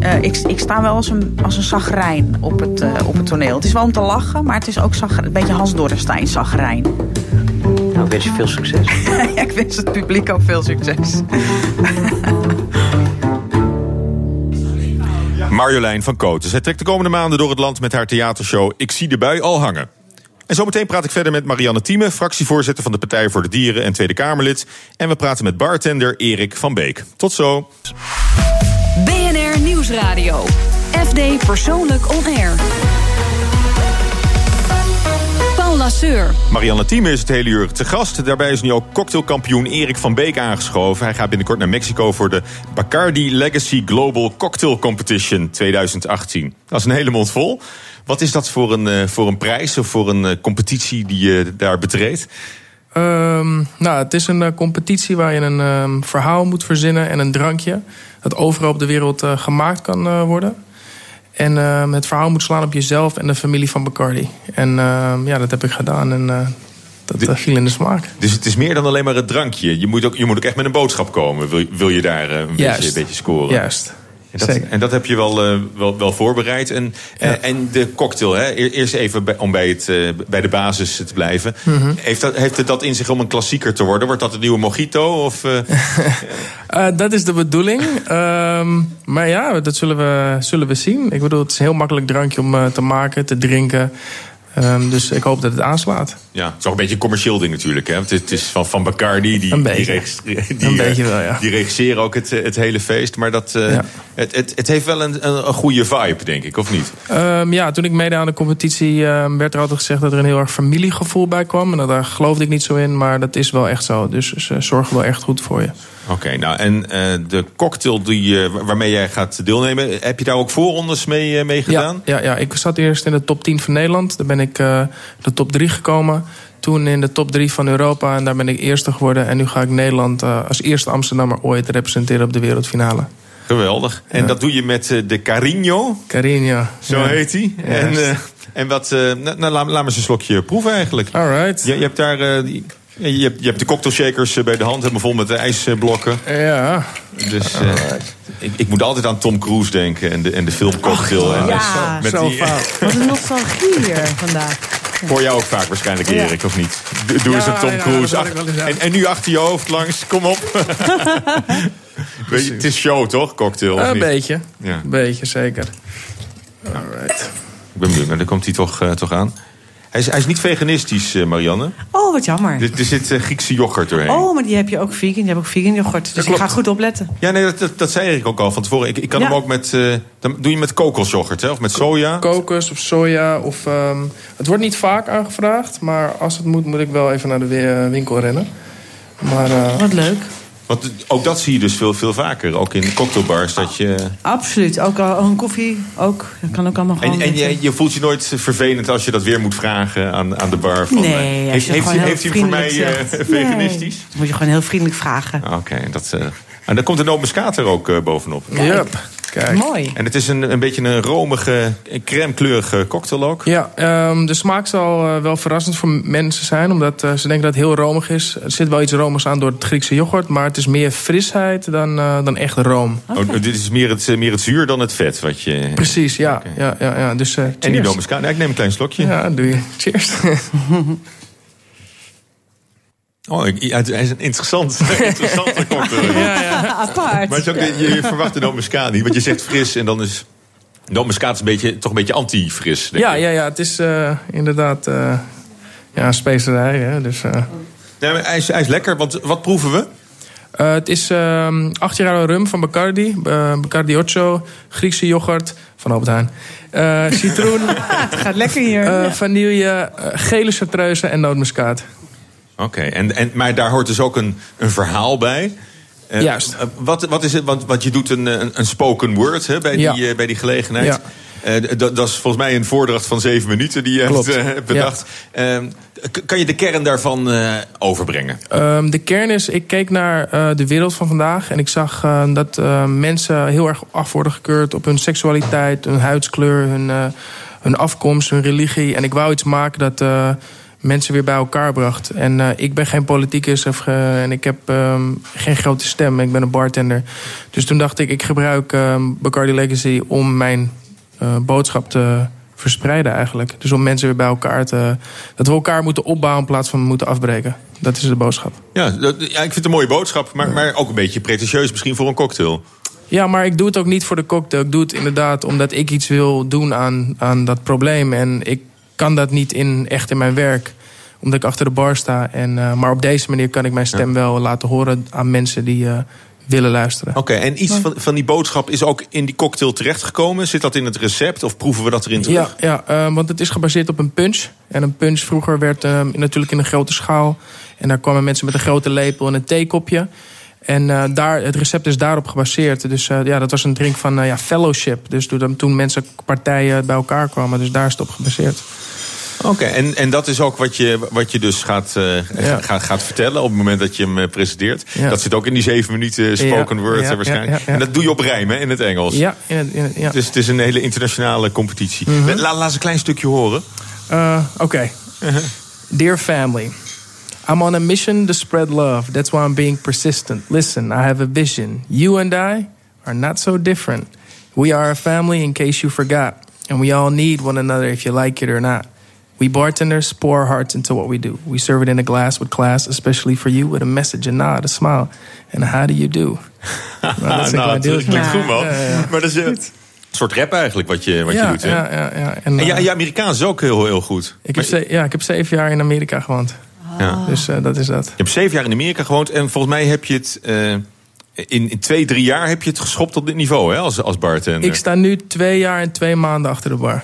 eh, ik, ik sta wel als een, als een zagrijn op het, eh, op het toneel. Het is wel om te lachen, maar het is ook zagr- een beetje Hans Dorrestein zagrijn. nou, ik wens je veel succes. Ja, ik wens het publiek ook veel succes. Marjolein van Koten. Zij trekt de komende maanden door het land met haar theatershow Ik zie de bui al hangen. En zometeen praat ik verder met Marianne Thieme, fractievoorzitter van de Partij voor de Dieren en Tweede Kamerlid. En we praten met bartender Erik van Beek. Tot zo. Nieuwsradio. FD Persoonlijk On Air. Paul Lasseur. Marianne Thieme is het hele uur te gast. Daarbij is nu ook cocktailkampioen Erik van Beek aangeschoven. Hij gaat binnenkort naar Mexico voor de Bacardi Legacy Global Cocktail Competition 2018. Dat is een hele mond vol. Wat is dat voor een, eh, voor een prijs of voor een eh, competitie die je daar betreedt? Ehm, nou, het is een eh, competitie waar je een ehm, verhaal moet verzinnen en een drankje. Dat overal op de wereld eh, gemaakt kan eh, worden. En ehm, het verhaal moet slaan op jezelf en de familie van Bacardi. En ja, dat heb ik gedaan en dat viel in de smaak. Dus het is meer dan alleen maar het drankje. Je moet ook, je moet ook echt met een boodschap komen. Wil, wil je daar een, beetje, een beetje scoren? Juist. En dat, Zeker. en dat heb je wel, eh, wel, wel voorbereid. En, eh, en de cocktail, hè? E- eerst even bij, om bij, het, eh, bij de basis te blijven. Mhm. heeft, dat, heeft het dat in zich om een klassieker te worden? Wordt dat een nieuwe mojito? Of, dat is de bedoeling. Ehm, maar ja, dat zullen we, zullen we zien. Ik bedoel, het is een heel makkelijk drankje om te maken, te drinken. Ehm, dus ik hoop dat het aanslaat. Ja, het is ook een beetje een commercieel ding natuurlijk. Hè? Want het is van, van Bacardi, die, die, Een eh, beetje wel, ja. die regisseren ook het, eh, het hele feest. Maar dat, eh, Ja. het, het, het heeft wel een, een, een goede vibe, denk ik, of niet? Ehm, ja, toen ik meedeed aan de competitie ehm, werd er altijd gezegd dat er een heel erg familiegevoel bij kwam. En daar geloofde ik niet zo in, maar dat is wel echt zo. Dus ze zorgen wel echt goed voor je. Oké, nou en eh, de cocktail die, eh, waarmee jij gaat deelnemen... heb je daar ook voorrondes mee, eh, mee gedaan? Ja, ja, ja, ik zat eerst in de top 10 van Nederland. Daar ben ik de top 3 gekomen. Toen in de top 3 van Europa en daar ben ik eerste geworden. En nu ga ik Nederland als eerste Amsterdammer ooit representeren op de wereldfinale. Geweldig. En dat doe je met de Carino, Carino. zo ja. heet hij. En, en wat, nou, nou, laat, laat me eens een slokje proeven eigenlijk. Alright. Je, je hebt daar... die, ja, je, hebt, je hebt de cocktailshakers eh, bij de hand, helemaal vol met de ijsblokken. Ja. Dus eh, ik, ik moet altijd aan Tom Cruise denken en de, en de film Cocktail. en ja. met Zo die. Wat een nostalgie hier vandaag. Voor jou ook vaak waarschijnlijk, Ja. Erik, of niet? Doe eens een Tom ja, Cruise. eens, en, en nu achter je hoofd langs, kom op. Weet je, het is show, toch? Cocktail, of Een niet? beetje. Ja. Een beetje, zeker. Alright. Ik ben benieuwd, maar daar komt hij toch, eh, toch aan. Hij is, hij is niet veganistisch, eh, Marianne. Oh, wat jammer. Er, er zit eh, Griekse yoghurt doorheen. Oh, maar die heb je ook vegan. Je hebt ook vegan yoghurt. Dus ik ga goed opletten. Ja, nee, dat, dat, dat zei ik ook al van tevoren. Ik, ik kan Ja. hem ook met... eh, dan doe je met kokosyoghurt, hè? Of met soja. Kokos of soja. Of, ehm, het wordt niet vaak aangevraagd. Maar als het moet, moet ik wel even naar de wi- winkel rennen. Maar, eh, Wat leuk. Want ook dat zie je dus veel, veel vaker. Ook in cocktailbars. Dat je, Absoluut. Ook al een koffie. Ook. Dat kan ook allemaal gewoon. en je, je voelt je nooit vervelend als je dat weer moet vragen aan, aan de bar. Van, Nee, eh, als heeft, je heeft, heeft hij hem voor mij eh, zegt. veganistisch? Nee, moet je gewoon heel vriendelijk vragen. Oké, dat. eh, en dan komt de er ook bovenop. Yep. Kijk. Mooi. En het is een, een beetje een romige, crème-kleurige cocktail ook. Ja, ehm, de smaak zal eh, wel verrassend voor mensen zijn. Omdat eh, ze denken dat het heel romig is. Er zit wel iets romigs aan door het Griekse yoghurt. Maar het is meer frisheid dan, eh, dan echt room. Oh, dit is meer het, eh, meer het zuur dan het vet. Wat je... Precies, ja. ja, ja, ja. Dus, eh, En die nootmuskaat. Nou, ik neem een klein slokje. Ja, doe je. Cheers. Oh, ik, hij is een interessant, interessante cocktail. ja, ja. Apart. Maar het is ook, je, je verwacht de nootmuskaat niet. Want je zegt fris en dan is... Nootmuskaat is een beetje, toch een beetje anti-fris. denk Ja, ik. ja, ja. Het is eh, inderdaad eh, ja, een specerij. Hè, dus, eh, Nee, maar hij, is, hij is lekker, want wat proeven we? Eh, het is ehm 8 jaar oude rum van Bacardi. eh, Bacardi Ocho. Griekse yoghurt van Albert Heijn. Eh, citroen, Het gaat lekker hier. eh, vanille, eh, gele chartreuse en nootmuskaat. Oké, en, en, maar daar hoort dus ook een, een verhaal bij. Eh, Juist. eh, wat, wat is het? Want, want je doet een, een, een spoken word hè, bij, Ja. die, eh, bij die gelegenheid. Ja. Eh, dat, dat is volgens mij een voordracht van zeven minuten die je Klopt. hebt eh, bedacht. Eh, k- kan je de kern daarvan eh, overbrengen? Ehm, de kern is, ik keek naar eh, de wereld van vandaag... en ik zag eh, dat eh, mensen heel erg af worden gekeurd... op hun seksualiteit, hun huidskleur, hun, eh, hun afkomst, hun religie. En ik wou iets maken dat eh, mensen weer bij elkaar bracht. En eh, ik ben geen politicus of, en ik heb ehm, geen grote stem. Ik ben een bartender. Dus toen dacht ik, ik gebruik ehm, Bacardi Legacy... om mijn eh, boodschap te verspreiden eigenlijk. Dus om mensen weer bij elkaar te... dat we elkaar moeten opbouwen in plaats van moeten afbreken. Dat is de boodschap. Ja, dat, ja, ik vind het een mooie boodschap, maar, maar ook een beetje pretentieus misschien voor een cocktail. Ja, maar ik doe het ook niet voor de cocktail. Ik doe het inderdaad omdat ik iets wil doen aan, aan dat probleem. En ik kan dat niet in, echt in mijn werk, omdat ik achter de bar sta. En, eh, maar op deze manier kan ik mijn stem wel laten horen aan mensen die eh, willen luisteren. Oké, en iets van, van die boodschap is ook in die cocktail terechtgekomen? Zit dat in het recept of proeven we dat erin terug? Ja, ja eh, want het is gebaseerd op een punch. En een punch vroeger werd natuurlijk in een grote schaal. En daar kwamen mensen met een grote lepel en een theekopje. En eh, daar, het recept is daarop gebaseerd. Dus eh, ja, dat was een drink van eh, ja, fellowship. Dus toen, toen mensen, partijen bij elkaar kwamen. Dus daar is het op gebaseerd. Oké, en, en dat is ook wat je, wat je dus gaat, Ja. gaat, gaat vertellen op het moment dat je hem presenteert. Ja. Dat zit ook in die zeven minuten spoken Ja, word waarschijnlijk. En dat doe je op rijm hè, in het Engels. Ja, in het, in het- ja. Dus het is een hele internationale competitie. Mhm. La- Laat eens een klein stukje horen. Uh, okay. Dear family, I'm on a mission to spread love. That's why I'm being persistent. Listen, I have a vision. You and I are not so different. We are a family in case you forgot. And we all need one another if you like it or not. We bartenders pour our hearts into what we do. We serve it in a glass with class, especially for you, with a message, a nod, a smile. And how do you do? Nou, dat is nou, wat het ik klinkt doe. goed man. Ja, ja. Maar dat is, eh, soort rap eigenlijk wat je, wat ja, je doet. Hè? ja, ja, ja. En, eh, ja, je Amerikaans is ook heel, heel goed. ik, heb ze- ja, ik heb zeven jaar in Amerika gewoond. Ja. Dus eh, dat is dat. Je hebt zeven jaar in Amerika gewoond en volgens mij heb je het... eh, in, in twee, drie jaar heb je het geschopt tot dit niveau hè, als, als bartender. Ik sta nu twee jaar en twee maanden achter de bar.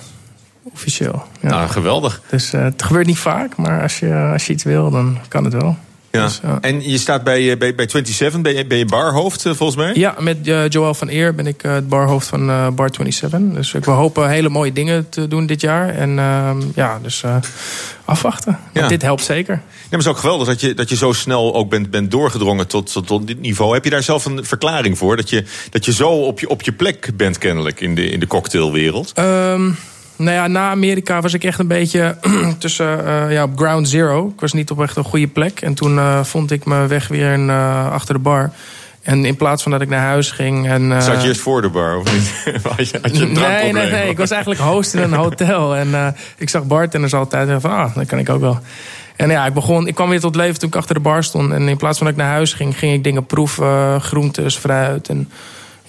Officieel. Ja. Nou, geweldig. Dus eh, het gebeurt niet vaak, maar als je, als je iets wil, dan kan het wel. Ja. Dus, ja. En je staat bij, eh, bij, bij 27, ben je, ben je barhoofd eh, volgens mij? Ja, met eh, Joël van Eer ben ik het barhoofd van Bar 27. Dus ik we hopen hele mooie dingen te doen dit jaar. En ehm, ja, dus afwachten. Ja. Dit helpt zeker. Ja, maar het is ook geweldig dat je, dat je zo snel ook bent, bent doorgedrongen tot, tot, tot dit niveau. Heb je daar zelf een verklaring voor? Dat je, dat je zo op je, op je plek bent kennelijk in de, in de cocktailwereld? Ehm, nou ja, na Amerika was ik echt een beetje tussen eh, ja, op ground zero. Ik was niet op echt een goede plek. En toen eh, vond ik mijn weg weer in, eh, achter de bar. En in plaats van dat ik naar huis ging. En, Zat je eerst voor de bar of niet? had je, had je een Nee, nee, nee. Ik was eigenlijk host in een hotel. En ik zag bartenders altijd en van, ah, dat kan ik ook wel. En ja, ik, begon, ik kwam weer tot leven toen ik achter de bar stond. En in plaats van dat ik naar huis ging, ging ik dingen proeven. groentes, fruit en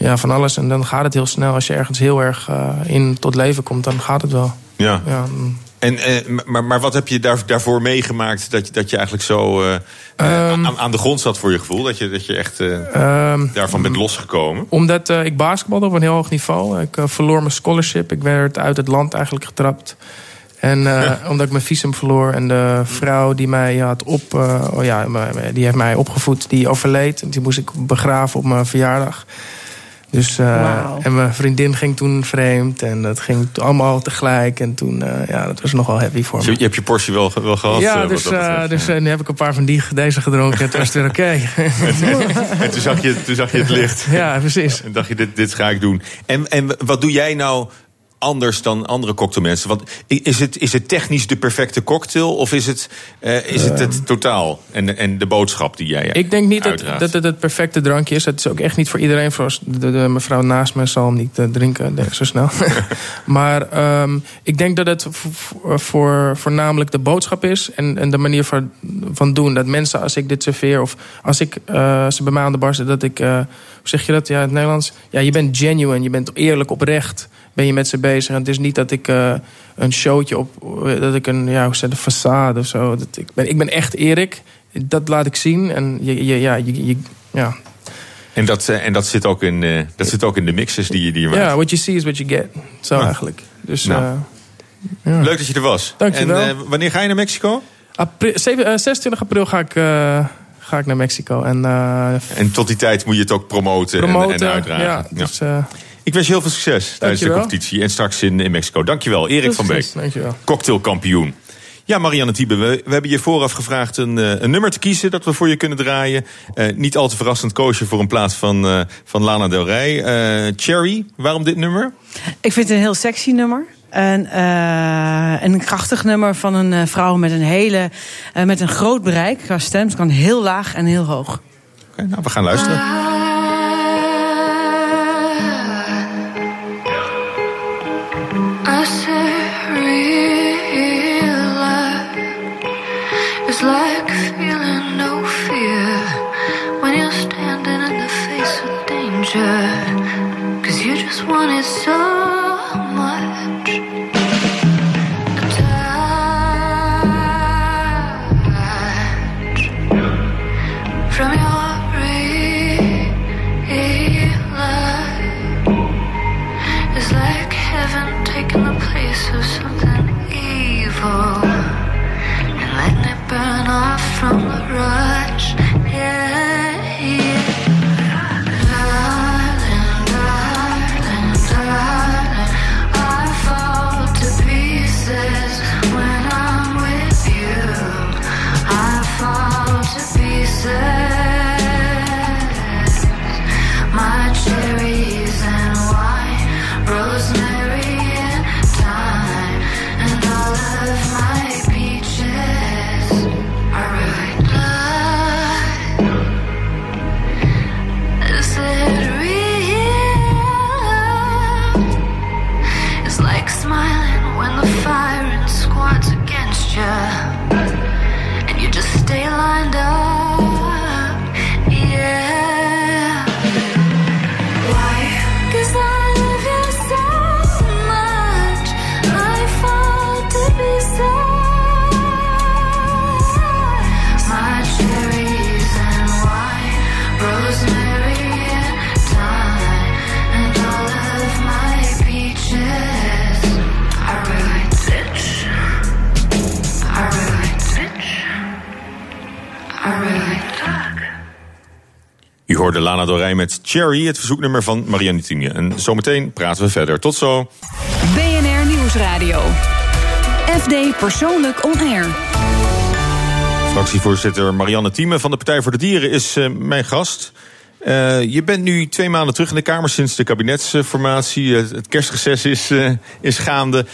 ja, van alles. En dan gaat het heel snel. Als je ergens heel erg eh, in tot leven komt, dan gaat het wel. Ja. Ja, mm. En, eh, maar, maar wat heb je daar, daarvoor meegemaakt dat je, dat je eigenlijk zo eh, Ehm. aan, aan de grond zat voor je gevoel? Dat je, dat je echt eh, Ehm, daarvan bent losgekomen? Omdat ik basketbalde op een heel hoog niveau. Ik verloor mijn scholarship. Ik werd uit het land eigenlijk getrapt. En omdat ik mijn visum verloor. En de vrouw die mij had op... oh ja, die heeft mij opgevoed. Die overleed. En die moest ik begraven op mijn verjaardag. Dus, eh. En mijn vriendin ging toen vreemd. En dat ging allemaal tegelijk. En toen, eh, ja, dat was nogal heavy voor Dus me. je, je hebt je portie wel, wel gehad? eh, ja, dus, eh, dus eh, nu heb ik een paar van die, deze gedronken. En toen was het weer oké. en toen zag, je, toen zag je het licht. Ja, precies. En dacht je, dit, dit ga ik doen. En, en wat doe jij nou anders dan andere cocktailmensen? Want is het, is het technisch de perfecte cocktail? Of is het eh, is het, het totaal en, en de boodschap die jij Ik denk niet dat, uitdraagt? dat het het perfecte drankje is. Het is ook echt niet voor iedereen. Voor de, de mevrouw naast me zal hem niet eh, drinken zo snel. maar ehm, ik denk dat het voor, voornamelijk de boodschap is. En, en de manier van, van doen. Dat mensen, als ik dit serveer... of als ik eh, ze bij mij aan de bar zit... dat ik, eh, hoe zeg je dat ja, in het Nederlands? Ja, je bent genuine. Je bent eerlijk, oprecht. Ben je met ze bezig. En het is niet dat ik eh, een showtje op... dat ik een, ja, hoe zeg je, een façade of zo. Dat ik, ben, ik ben echt Erik. Dat laat ik zien. En je, je, ja, je, je- ja. En dat, eh, en dat, zit ook in, eh, dat zit ook in de mixes die, je- die je maakt. ja, what you see is what you get. Zo Nou. eigenlijk. Dus, Nou. eh, ja. Leuk dat je er was. Dankjewel. En eh, wanneer ga je naar Mexico? April, zeven- eh, 26 april ga ik, eh, ga ik naar Mexico. En, eh, En tot die tijd moet je het ook promoten, en- promoten. en, uitdragen. Ja, Ja. dus, eh, Ik wens je heel veel succes tijdens de competitie. En straks in, in Mexico. Dankjewel, Erik van Beek. Dankjewel. Cocktailkampioen. Ja, Marianne Thiebe, we, we hebben je vooraf gevraagd een, eh, een nummer te kiezen dat we voor je kunnen draaien. Eh, niet al te verrassend koos je voor een plaats van, eh, van Lana Del Rey. Eh, Cherry, waarom dit nummer? Ik vind het een heel sexy nummer. En, eh, en een krachtig nummer van een eh, vrouw met een hele, eh, met een groot bereik qua stem. Het kan heel laag en heel hoog. Oké, nou, we gaan luisteren. one is so hoorde Lana Rey met Cherry, het verzoeknummer van Marianne Tine. En zometeen praten we verder. Tot zo. BNR Nieuwsradio. FD Persoonlijk On Air. Fractievoorzitter Marianne Thieme van de Partij voor de Dieren is uh, mijn gast. Uh, je bent nu twee maanden terug in de Kamer sinds de kabinetsformatie. Uh, het kerstreces is, is gaande.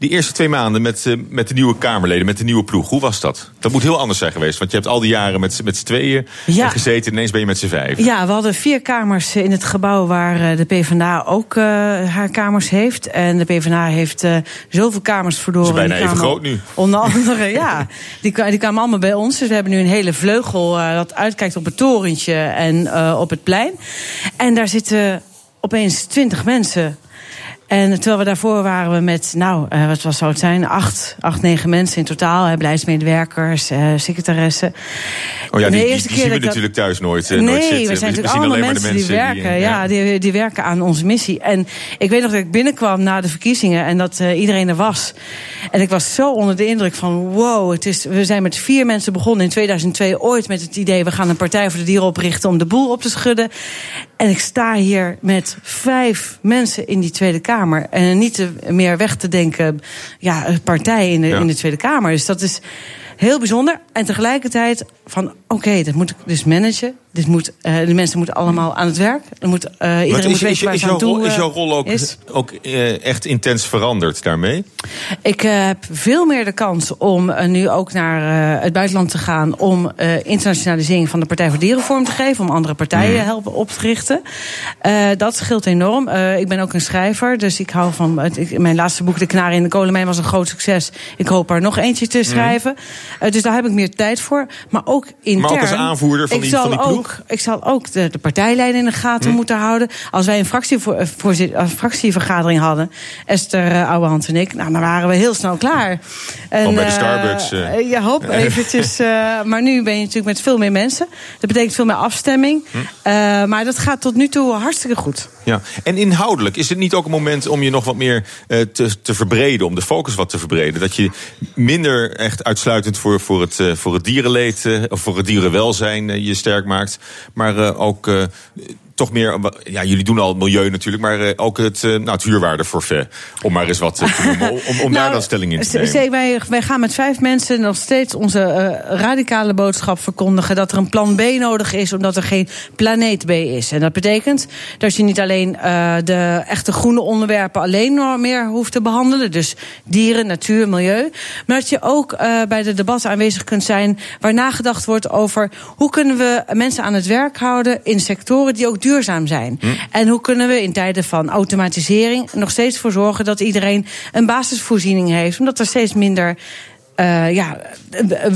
Die eerste twee maanden met, met de nieuwe Kamerleden, met de nieuwe ploeg, hoe was dat? Dat moet heel anders zijn geweest, want je hebt al die jaren met, met z'n tweeën ja. gezeten. Ineens ben je met z'n vijf. Ja, we hadden vier kamers in het gebouw waar de PvdA ook uh, haar kamers heeft. En de PvdA heeft uh, zoveel kamers verloren. Ze bijna even groot nu. Onder andere, ja. Die, die kwamen allemaal bij ons. Dus we hebben nu een hele vleugel dat uitkijkt op het torentje en op het plein. En daar zitten opeens twintig mensen. En terwijl we daarvoor waren we met, nou, uh, wat was, zou het zijn? Acht, acht, negen mensen in totaal. Hè, beleidsmedewerkers, uh, secretaressen. Oh ja, die, die, die zien we natuurlijk thuis nooit, uh, nee, nooit zitten. we zijn natuurlijk allemaal mensen, maar de mensen die werken. ja, die, die werken aan onze missie. En ik weet nog dat ik binnenkwam na de verkiezingen en dat iedereen er was. En ik was zo onder de indruk van, wow, het is, we zijn met vier mensen begonnen in 2002 ooit met het idee, we gaan een Partij voor de Dieren oprichten om de boel op te schudden. En ik sta hier met vijf mensen in die Tweede Kamer. En niet te, meer weg te denken, ja, partij in de, in de Tweede Kamer. Dus dat is heel bijzonder. En tegelijkertijd van, oké, okay, dat moet ik dus managen. Dit moet, uh, de mensen moeten allemaal aan het werk. Er moet, uh, iedereen is, moet weten is, waar is, ze aan toe is jouw rol ook, is. ook uh, echt intens veranderd daarmee? Ik heb veel meer de kans om nu ook naar het buitenland te gaan... om internationalisering van de Partij voor Dierenvorm te geven... om andere partijen Mm. helpen op te richten. dat scheelt enorm. ik ben ook een schrijver, dus ik hou van... Ik, mijn laatste boek, De Knaren in de Kolenmijn, was een groot succes. Ik hoop er nog eentje te schrijven. dus daar heb ik meer tijd voor. Maar ook intern... Maar ook als aanvoerder van ik die, zal van die ploeg? Ook, ik zal ook de, de partijleider in de gaten Hm. moeten houden. Als wij een, fractievoor, een fractievergadering hadden, Esther uh, Ouwehand en ik, nou, dan waren we heel snel klaar. En, bij de eh, Starbucks, eh. eh, ja, hoop, eventjes. eh, maar nu ben je natuurlijk met veel meer mensen. Dat betekent veel meer afstemming. Hm. Eh, maar dat gaat tot nu toe hartstikke goed. Ja, en inhoudelijk is het niet ook een moment om je nog wat meer uh, te, te verbreden, om de focus wat te verbreden? Dat je minder echt uitsluitend voor, voor, het, uh, voor het dierenleed of voor het dierenwelzijn je sterk maakt, maar ook toch meer, ja, jullie doen al milieu natuurlijk, maar uh, ook het, uh, nou, het huurwaardeforfait. Om maar eens wat te noemen, om, om daar Nou, dan stelling in te nemen. Wij, wij gaan met vijf mensen nog steeds onze eh, radicale boodschap verkondigen. Dat er een plan B nodig is, omdat er geen planeet B is. En dat betekent dat je niet alleen eh, de echte groene onderwerpen alleen meer hoeft te behandelen. Dus dieren, natuur, milieu. Maar dat je ook eh, bij de debatten aanwezig kunt zijn. waar nagedacht wordt over hoe kunnen we mensen aan het werk houden in sectoren die ook duurzaam zijn. Hm. En hoe kunnen we in tijden van automatisering nog steeds voor zorgen dat iedereen een basisvoorziening heeft, omdat er steeds minder eh, ja,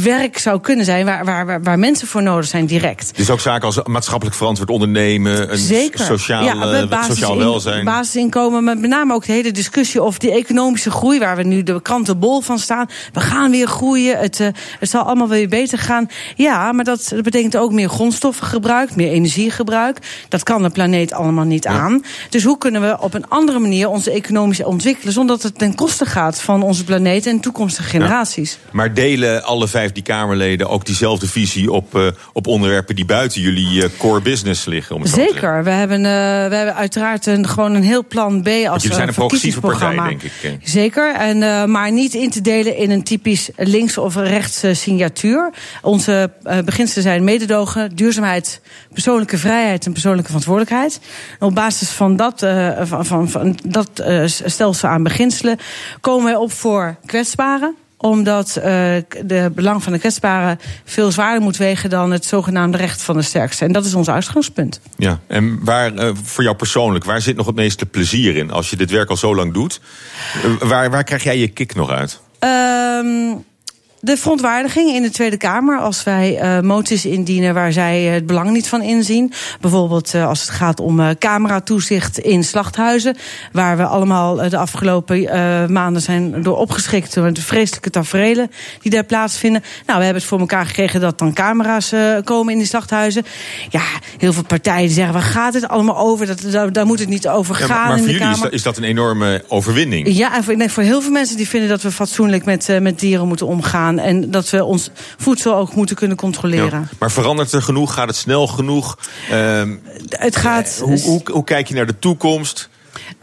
werk zou kunnen zijn waar, waar, waar, mensen voor nodig zijn direct. Dus ook zaken als maatschappelijk verantwoord ondernemen, een Zeker. sociaal, ja, basis- sociaal welzijn. Basisinkomen, maar met name ook de hele discussie over die economische groei, waar we nu de kranten bol van staan. We gaan weer groeien, het, eh, het zal allemaal weer beter gaan. Ja, maar dat, dat betekent ook meer grondstoffengebruik, meer energiegebruik. Dat kan de planeet allemaal niet aan. Dus hoe kunnen we op een andere manier onze economische ontwikkelen, zonder dat het ten koste gaat van onze planeet en toekomstige generaties? Maar delen alle vijf die Kamerleden ook diezelfde visie op, uh, op onderwerpen die buiten jullie uh, core business liggen? Om het zo te zeggen? Zeker. We hebben, uh, we hebben uiteraard een, gewoon een heel plan B als Want jullie zijn een progressieve partij, denk ik. Zeker, en, maar niet in te delen in een typisch links- of rechts signatuur. Onze beginselen zijn mededogen, duurzaamheid, persoonlijke vrijheid en persoonlijke verantwoordelijkheid. En op basis van dat, uh, van, van, van dat uh, stelsel aan beginselen komen wij op voor kwetsbaren omdat uh, de belang van de kwetsbaren veel zwaarder moet wegen dan het zogenaamde recht van de sterkste. En dat is ons uitgangspunt. Ja, en waar, uh, voor jou persoonlijk, waar zit nog het meeste plezier in als je dit werk al zo lang doet? Uh, waar, waar krijg jij je kick nog uit? Um, de verontwaardiging in de Tweede Kamer als wij uh, moties indienen waar zij het belang niet van inzien. Bijvoorbeeld uh, als het gaat om uh, cameratoezicht in slachthuizen, waar we allemaal de afgelopen maanden zijn door opgeschikt door de vreselijke taferelen die daar plaatsvinden. Nou, we hebben het voor elkaar gekregen dat dan camera's komen in die slachthuizen. Ja, heel veel partijen zeggen, waar gaat het allemaal over? Dat, daar, daar moet het niet over gaan. Ja, maar, maar in voor de jullie is Kamer. dat, is dat een enorme overwinning. Ja, en voor, ik denk voor heel veel mensen die vinden dat we fatsoenlijk met, met dieren moeten omgaan. Gaan. En dat we ons voedsel ook moeten kunnen controleren. Ja. Maar verandert er genoeg? Gaat het snel genoeg? Ehm, Het gaat. hoe, hoe, hoe kijk je naar de toekomst?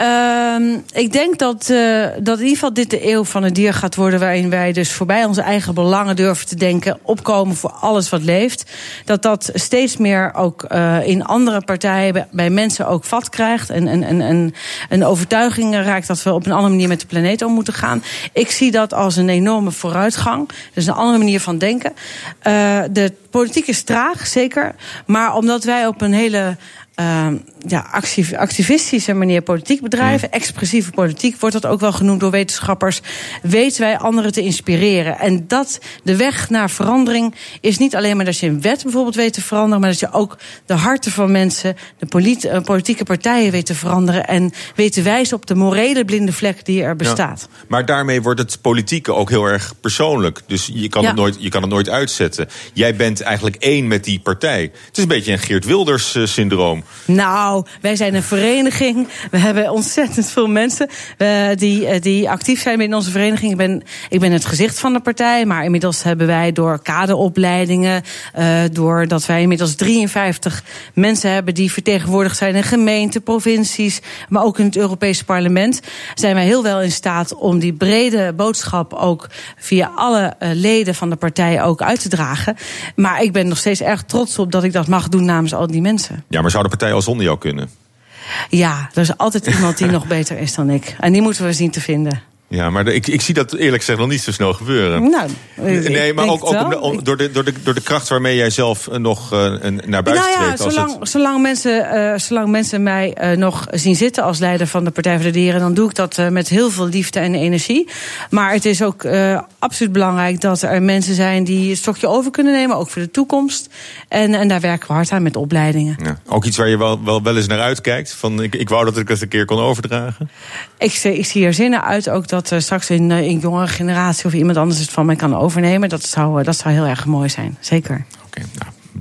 Ehm, ik denk dat, eh, dat in ieder geval dit de eeuw van het dier gaat worden. Waarin wij dus voorbij onze eigen belangen durven te denken. Opkomen voor alles wat leeft. Dat dat steeds meer ook eh, in andere partijen bij, bij mensen ook vat krijgt. En, en, en, en een overtuiging raakt dat we op een andere manier met de planeet om moeten gaan. Ik zie dat als een enorme vooruitgang. Dus een andere manier van denken. Eh, de politiek is traag, zeker. Maar omdat wij op een hele uh, ja, actief, activistische manier politiek bedrijven. Expressieve politiek wordt dat ook wel genoemd door wetenschappers. Weten wij anderen te inspireren. En dat de weg naar verandering is niet alleen maar dat je een wet bijvoorbeeld weet te veranderen. Maar dat je ook de harten van mensen, de uh, politieke partijen weet te veranderen. En weet te wijzen op de morele blinde vlek die er bestaat. Ja, maar daarmee wordt het politieke ook heel erg persoonlijk. Dus je kan, het nooit, je kan het nooit uitzetten. Jij bent eigenlijk één met die partij. Het is een beetje een Geert Wilders-syndroom. Nou, wij zijn een vereniging. We hebben ontzettend veel mensen eh, die, eh, die actief zijn binnen onze vereniging. Ik ben, ik ben het gezicht van de partij, maar inmiddels hebben wij door kaderopleidingen, uh, doordat wij inmiddels 53 mensen hebben die vertegenwoordigd zijn in gemeenten, provincies, maar ook in het Europese parlement, zijn wij heel wel in staat om die brede boodschap ook via alle leden van de partij ook uit te dragen. Maar ik ben nog steeds erg trots op dat ik dat mag doen namens al die mensen. Ja, maar zou de partij al zonder jou kunnen? Ja, er is altijd iemand die nog beter is dan ik. En die moeten we zien te vinden. Ja, maar de, ik, ik zie dat eerlijk gezegd nog niet zo snel gebeuren. Nou, nee, maar ook, ook om wel. de- om- door, de, door, de, door de kracht waarmee jij zelf eh, nog eh, naar buiten Nou ja, treedt. Als zolang, het, zolang, mensen, eh, zolang mensen mij eh, nog zien zitten als leider van de Partij voor de Dieren, dan doe ik dat eh, met heel veel liefde en energie. Maar het is ook eh, absoluut belangrijk dat er mensen zijn die het stokje over kunnen nemen, ook voor de toekomst. En, en daar werken we hard aan met opleidingen. ja, ook iets waar je wel, wel, wel eens naar uitkijkt. Van, ik, ik wou dat ik het een keer kon overdragen. Ik, zie- ik zie er zinnen uit ook dat er straks een, eh, een jongere generatie of iemand anders het van mij kan overnemen. Dat zou, eh, dat zou heel erg mooi zijn, zeker.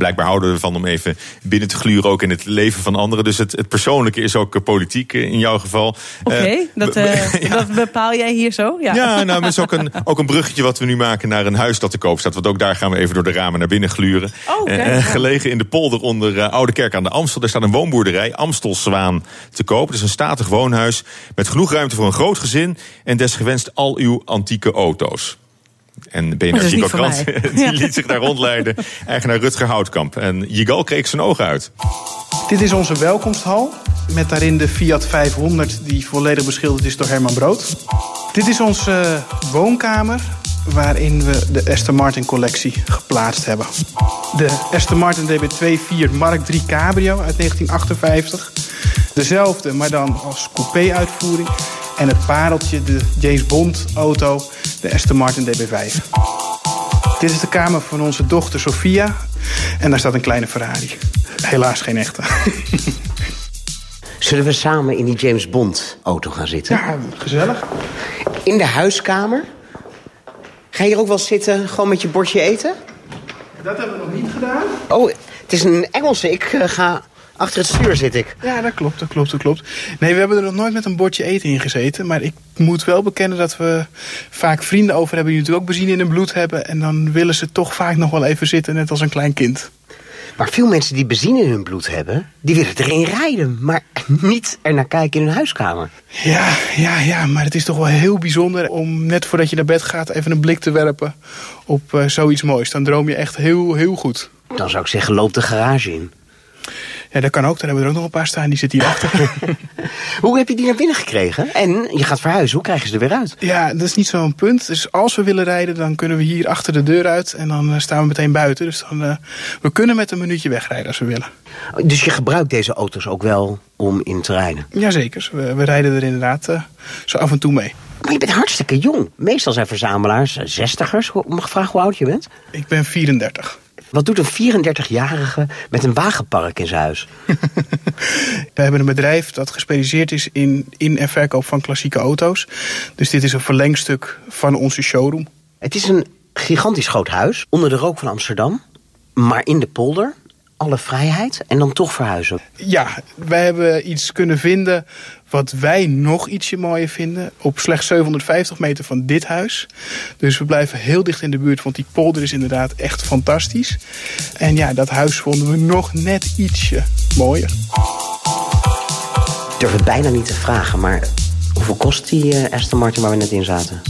Blijkbaar houden we ervan om even binnen te gluren ook in het leven van anderen. Dus het, het persoonlijke is ook eh, politiek eh, in jouw geval. Oké, Eh, dat, ja. dat bepaal jij hier zo? Ja, Ja, nou, het is ook een, ook een bruggetje wat we nu maken naar een huis dat te koop staat. Want ook daar gaan we even door de ramen naar binnen gluren. Oh, gelegen in de polder onder Oude Kerk aan de Amstel. Daar staat een woonboerderij, Amstelzwaan, te koop. Het is een statig woonhuis met genoeg ruimte voor een groot gezin. En desgewenst al uw antieke auto's. En BNR Krant mij. die Ja. liet zich daar rondleiden. Eigenaar Rutger Houtkamp. En Jigal kreeg zijn ogen uit. Dit is onze welkomsthal. Met daarin de Fiat 500 die volledig beschilderd is door Herman Brood. Dit is onze woonkamer waarin we de Aston Martin collectie geplaatst hebben. De Aston Martin DB24 Mark III Cabrio uit 1958. Dezelfde, maar dan als coupé-uitvoering. En het pareltje, de James Bond auto, de Aston Martin DB5. Dit is de kamer van onze dochter Sophia. En daar staat een kleine Ferrari. Helaas geen echte. Zullen we samen in die James Bond auto gaan zitten? Ja, gezellig. In de huiskamer? Ga je hier ook wel zitten, gewoon met je bordje eten? Dat hebben we nog niet gedaan. Oh, het is een Engelse. Ik eh, ga achter het stuur zit ik. Ja, dat klopt, dat klopt, dat klopt. Nee, we hebben er nog nooit met een bordje eten in gezeten. Maar ik moet wel bekennen dat we vaak vrienden over hebben... die natuurlijk ook benzine in hun bloed hebben. En dan willen ze toch vaak nog wel even zitten, net als een klein kind. Maar veel mensen die benzine in hun bloed hebben, die willen erin rijden. Maar niet er naar kijken in hun huiskamer. Ja, ja, ja, maar het is toch wel heel bijzonder om net voordat je naar bed gaat... even een blik te werpen op eh, zoiets moois. Dan droom je echt heel, heel goed. Dan zou ik zeggen, loop de garage in. Ja, dat kan ook. Daar hebben we er ook nog een paar staan. Die zitten hierachter. Hoe heb je die naar binnen gekregen? En je gaat verhuizen, hoe krijg je ze er weer uit? Ja, dat is niet zo'n punt. Dus als we willen rijden, dan kunnen we hier achter de deur uit. En dan eh, staan we meteen buiten. Dus dan, eh, we kunnen met een minuutje wegrijden als we willen. Dus je gebruikt deze auto's ook wel om in te rijden? Jazeker, we, we rijden er inderdaad eh, zo af en toe mee. Maar je bent hartstikke jong. Meestal zijn verzamelaars zestigers. Mag ik vragen hoe oud je bent? Ik ben 34. Wat doet een 34-jarige met een wagenpark in zijn huis? We hebben een bedrijf dat gespecialiseerd is in in- en verkoop van klassieke auto's. Dus dit is een verlengstuk van onze showroom. Het is een gigantisch groot huis onder de rook van Amsterdam. Maar in de polder. Alle vrijheid en dan toch verhuizen. Ja, wij hebben iets kunnen vinden Wat wij nog ietsje mooier vinden, op slechts 750 meter van dit huis. Dus we blijven heel dicht in de buurt, want die polder is inderdaad echt fantastisch. En ja, dat huis vonden we nog net ietsje mooier. Ik durf het bijna niet te vragen, maar hoeveel kost die uh, Aston Martin waar we net in zaten?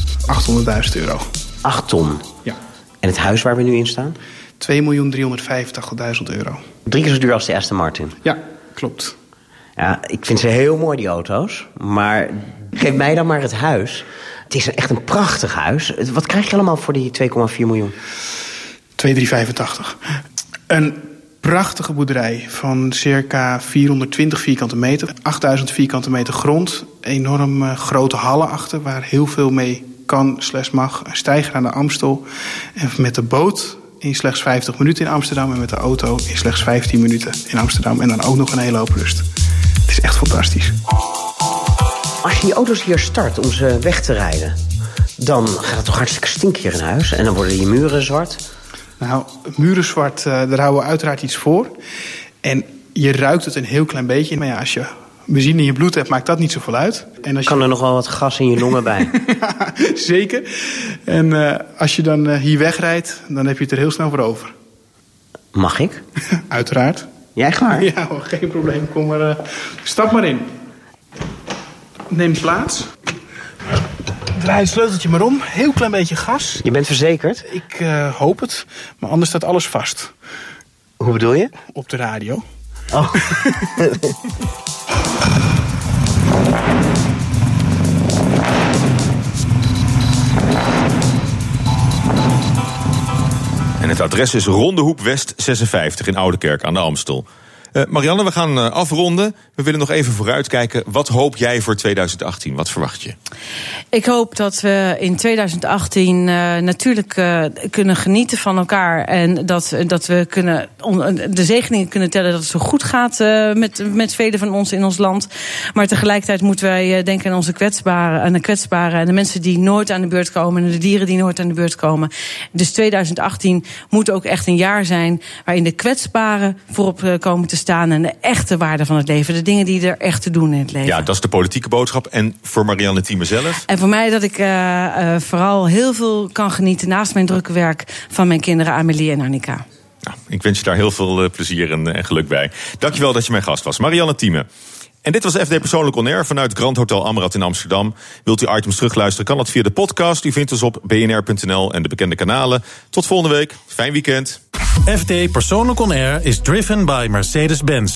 800.000 euro. 8 ton? Ja. En het huis waar we nu in staan? 2.385.000 euro. Drie keer zo duur als de Aston Martin? Ja, klopt. Ja, ik vind ze heel mooi, die auto's. Maar geef mij dan maar het huis. Het is echt een prachtig huis. Wat krijg je allemaal voor die 2,4 miljoen? 2385. Een prachtige boerderij van circa 420 vierkante meter. 8000 vierkante meter grond. Enorm uh, grote hallen achter waar heel veel mee kan slash mag. Een stijger aan de Amstel. En met de boot in slechts 50 minuten in Amsterdam. En met de auto in slechts 15 minuten in Amsterdam. En dan ook nog een hele hoop rust. Het is echt fantastisch. Als je die auto's hier start om ze weg te rijden... dan gaat het toch hartstikke stinken in huis. En dan worden je muren zwart. Nou, muren zwart, uh, daar houden we uiteraard iets voor. En je ruikt het een heel klein beetje. Maar ja, als je benzine in je bloed hebt, maakt dat niet zoveel uit. En als kan je... er nog wel wat gas in je longen bij? Zeker. En uh, als je dan uh, hier wegrijdt, dan heb je het er heel snel voor over. Mag ik? Uiteraard. Jij klaar? Ja, hoor, geen probleem. Kom maar, uh, stap maar in. Neem plaats. Draai het sleuteltje maar om. Heel klein beetje gas. Je bent verzekerd? Ik uh, hoop het. Maar anders staat alles vast. Hoe bedoel je? Op de radio. Oh. Het adres is Rondehoep West 56 in Oudekerk aan de Amstel. Uh, Marianne, we gaan uh, afronden. We willen nog even vooruitkijken. Wat hoop jij voor 2018? Wat verwacht je? Ik hoop dat we in 2018 uh, natuurlijk kunnen genieten van elkaar. En dat, dat we kunnen de zegeningen kunnen tellen dat het zo goed gaat met, met velen van ons in ons land. Maar tegelijkertijd moeten wij denken aan onze kwetsbaren, aan de kwetsbaren en de mensen die nooit aan de beurt komen en de dieren die nooit aan de beurt komen. Dus 2018 moet ook echt een jaar zijn waarin de kwetsbaren voorop komen te staan en de echte waarde van het leven. De dingen die er echt te doen in het leven. Ja, dat is de politieke boodschap. En voor Marianne Thieme zelf? En voor mij dat ik uh, uh, vooral heel veel kan genieten naast mijn drukke werk van mijn kinderen Amelie en Annika. Nou, ik wens je daar heel veel uh, plezier en, en, geluk bij. Dankjewel dat je mijn gast was. Marianne Thieme. En dit was FD Persoonlijk On Air vanuit Grand Hotel Amrad in Amsterdam. Wilt u items terugluisteren, kan dat via de podcast. U vindt ons op bnr.nl en de bekende kanalen. Tot volgende week. Fijn weekend. FD Persoonlijk On Air is driven by Mercedes-Benz.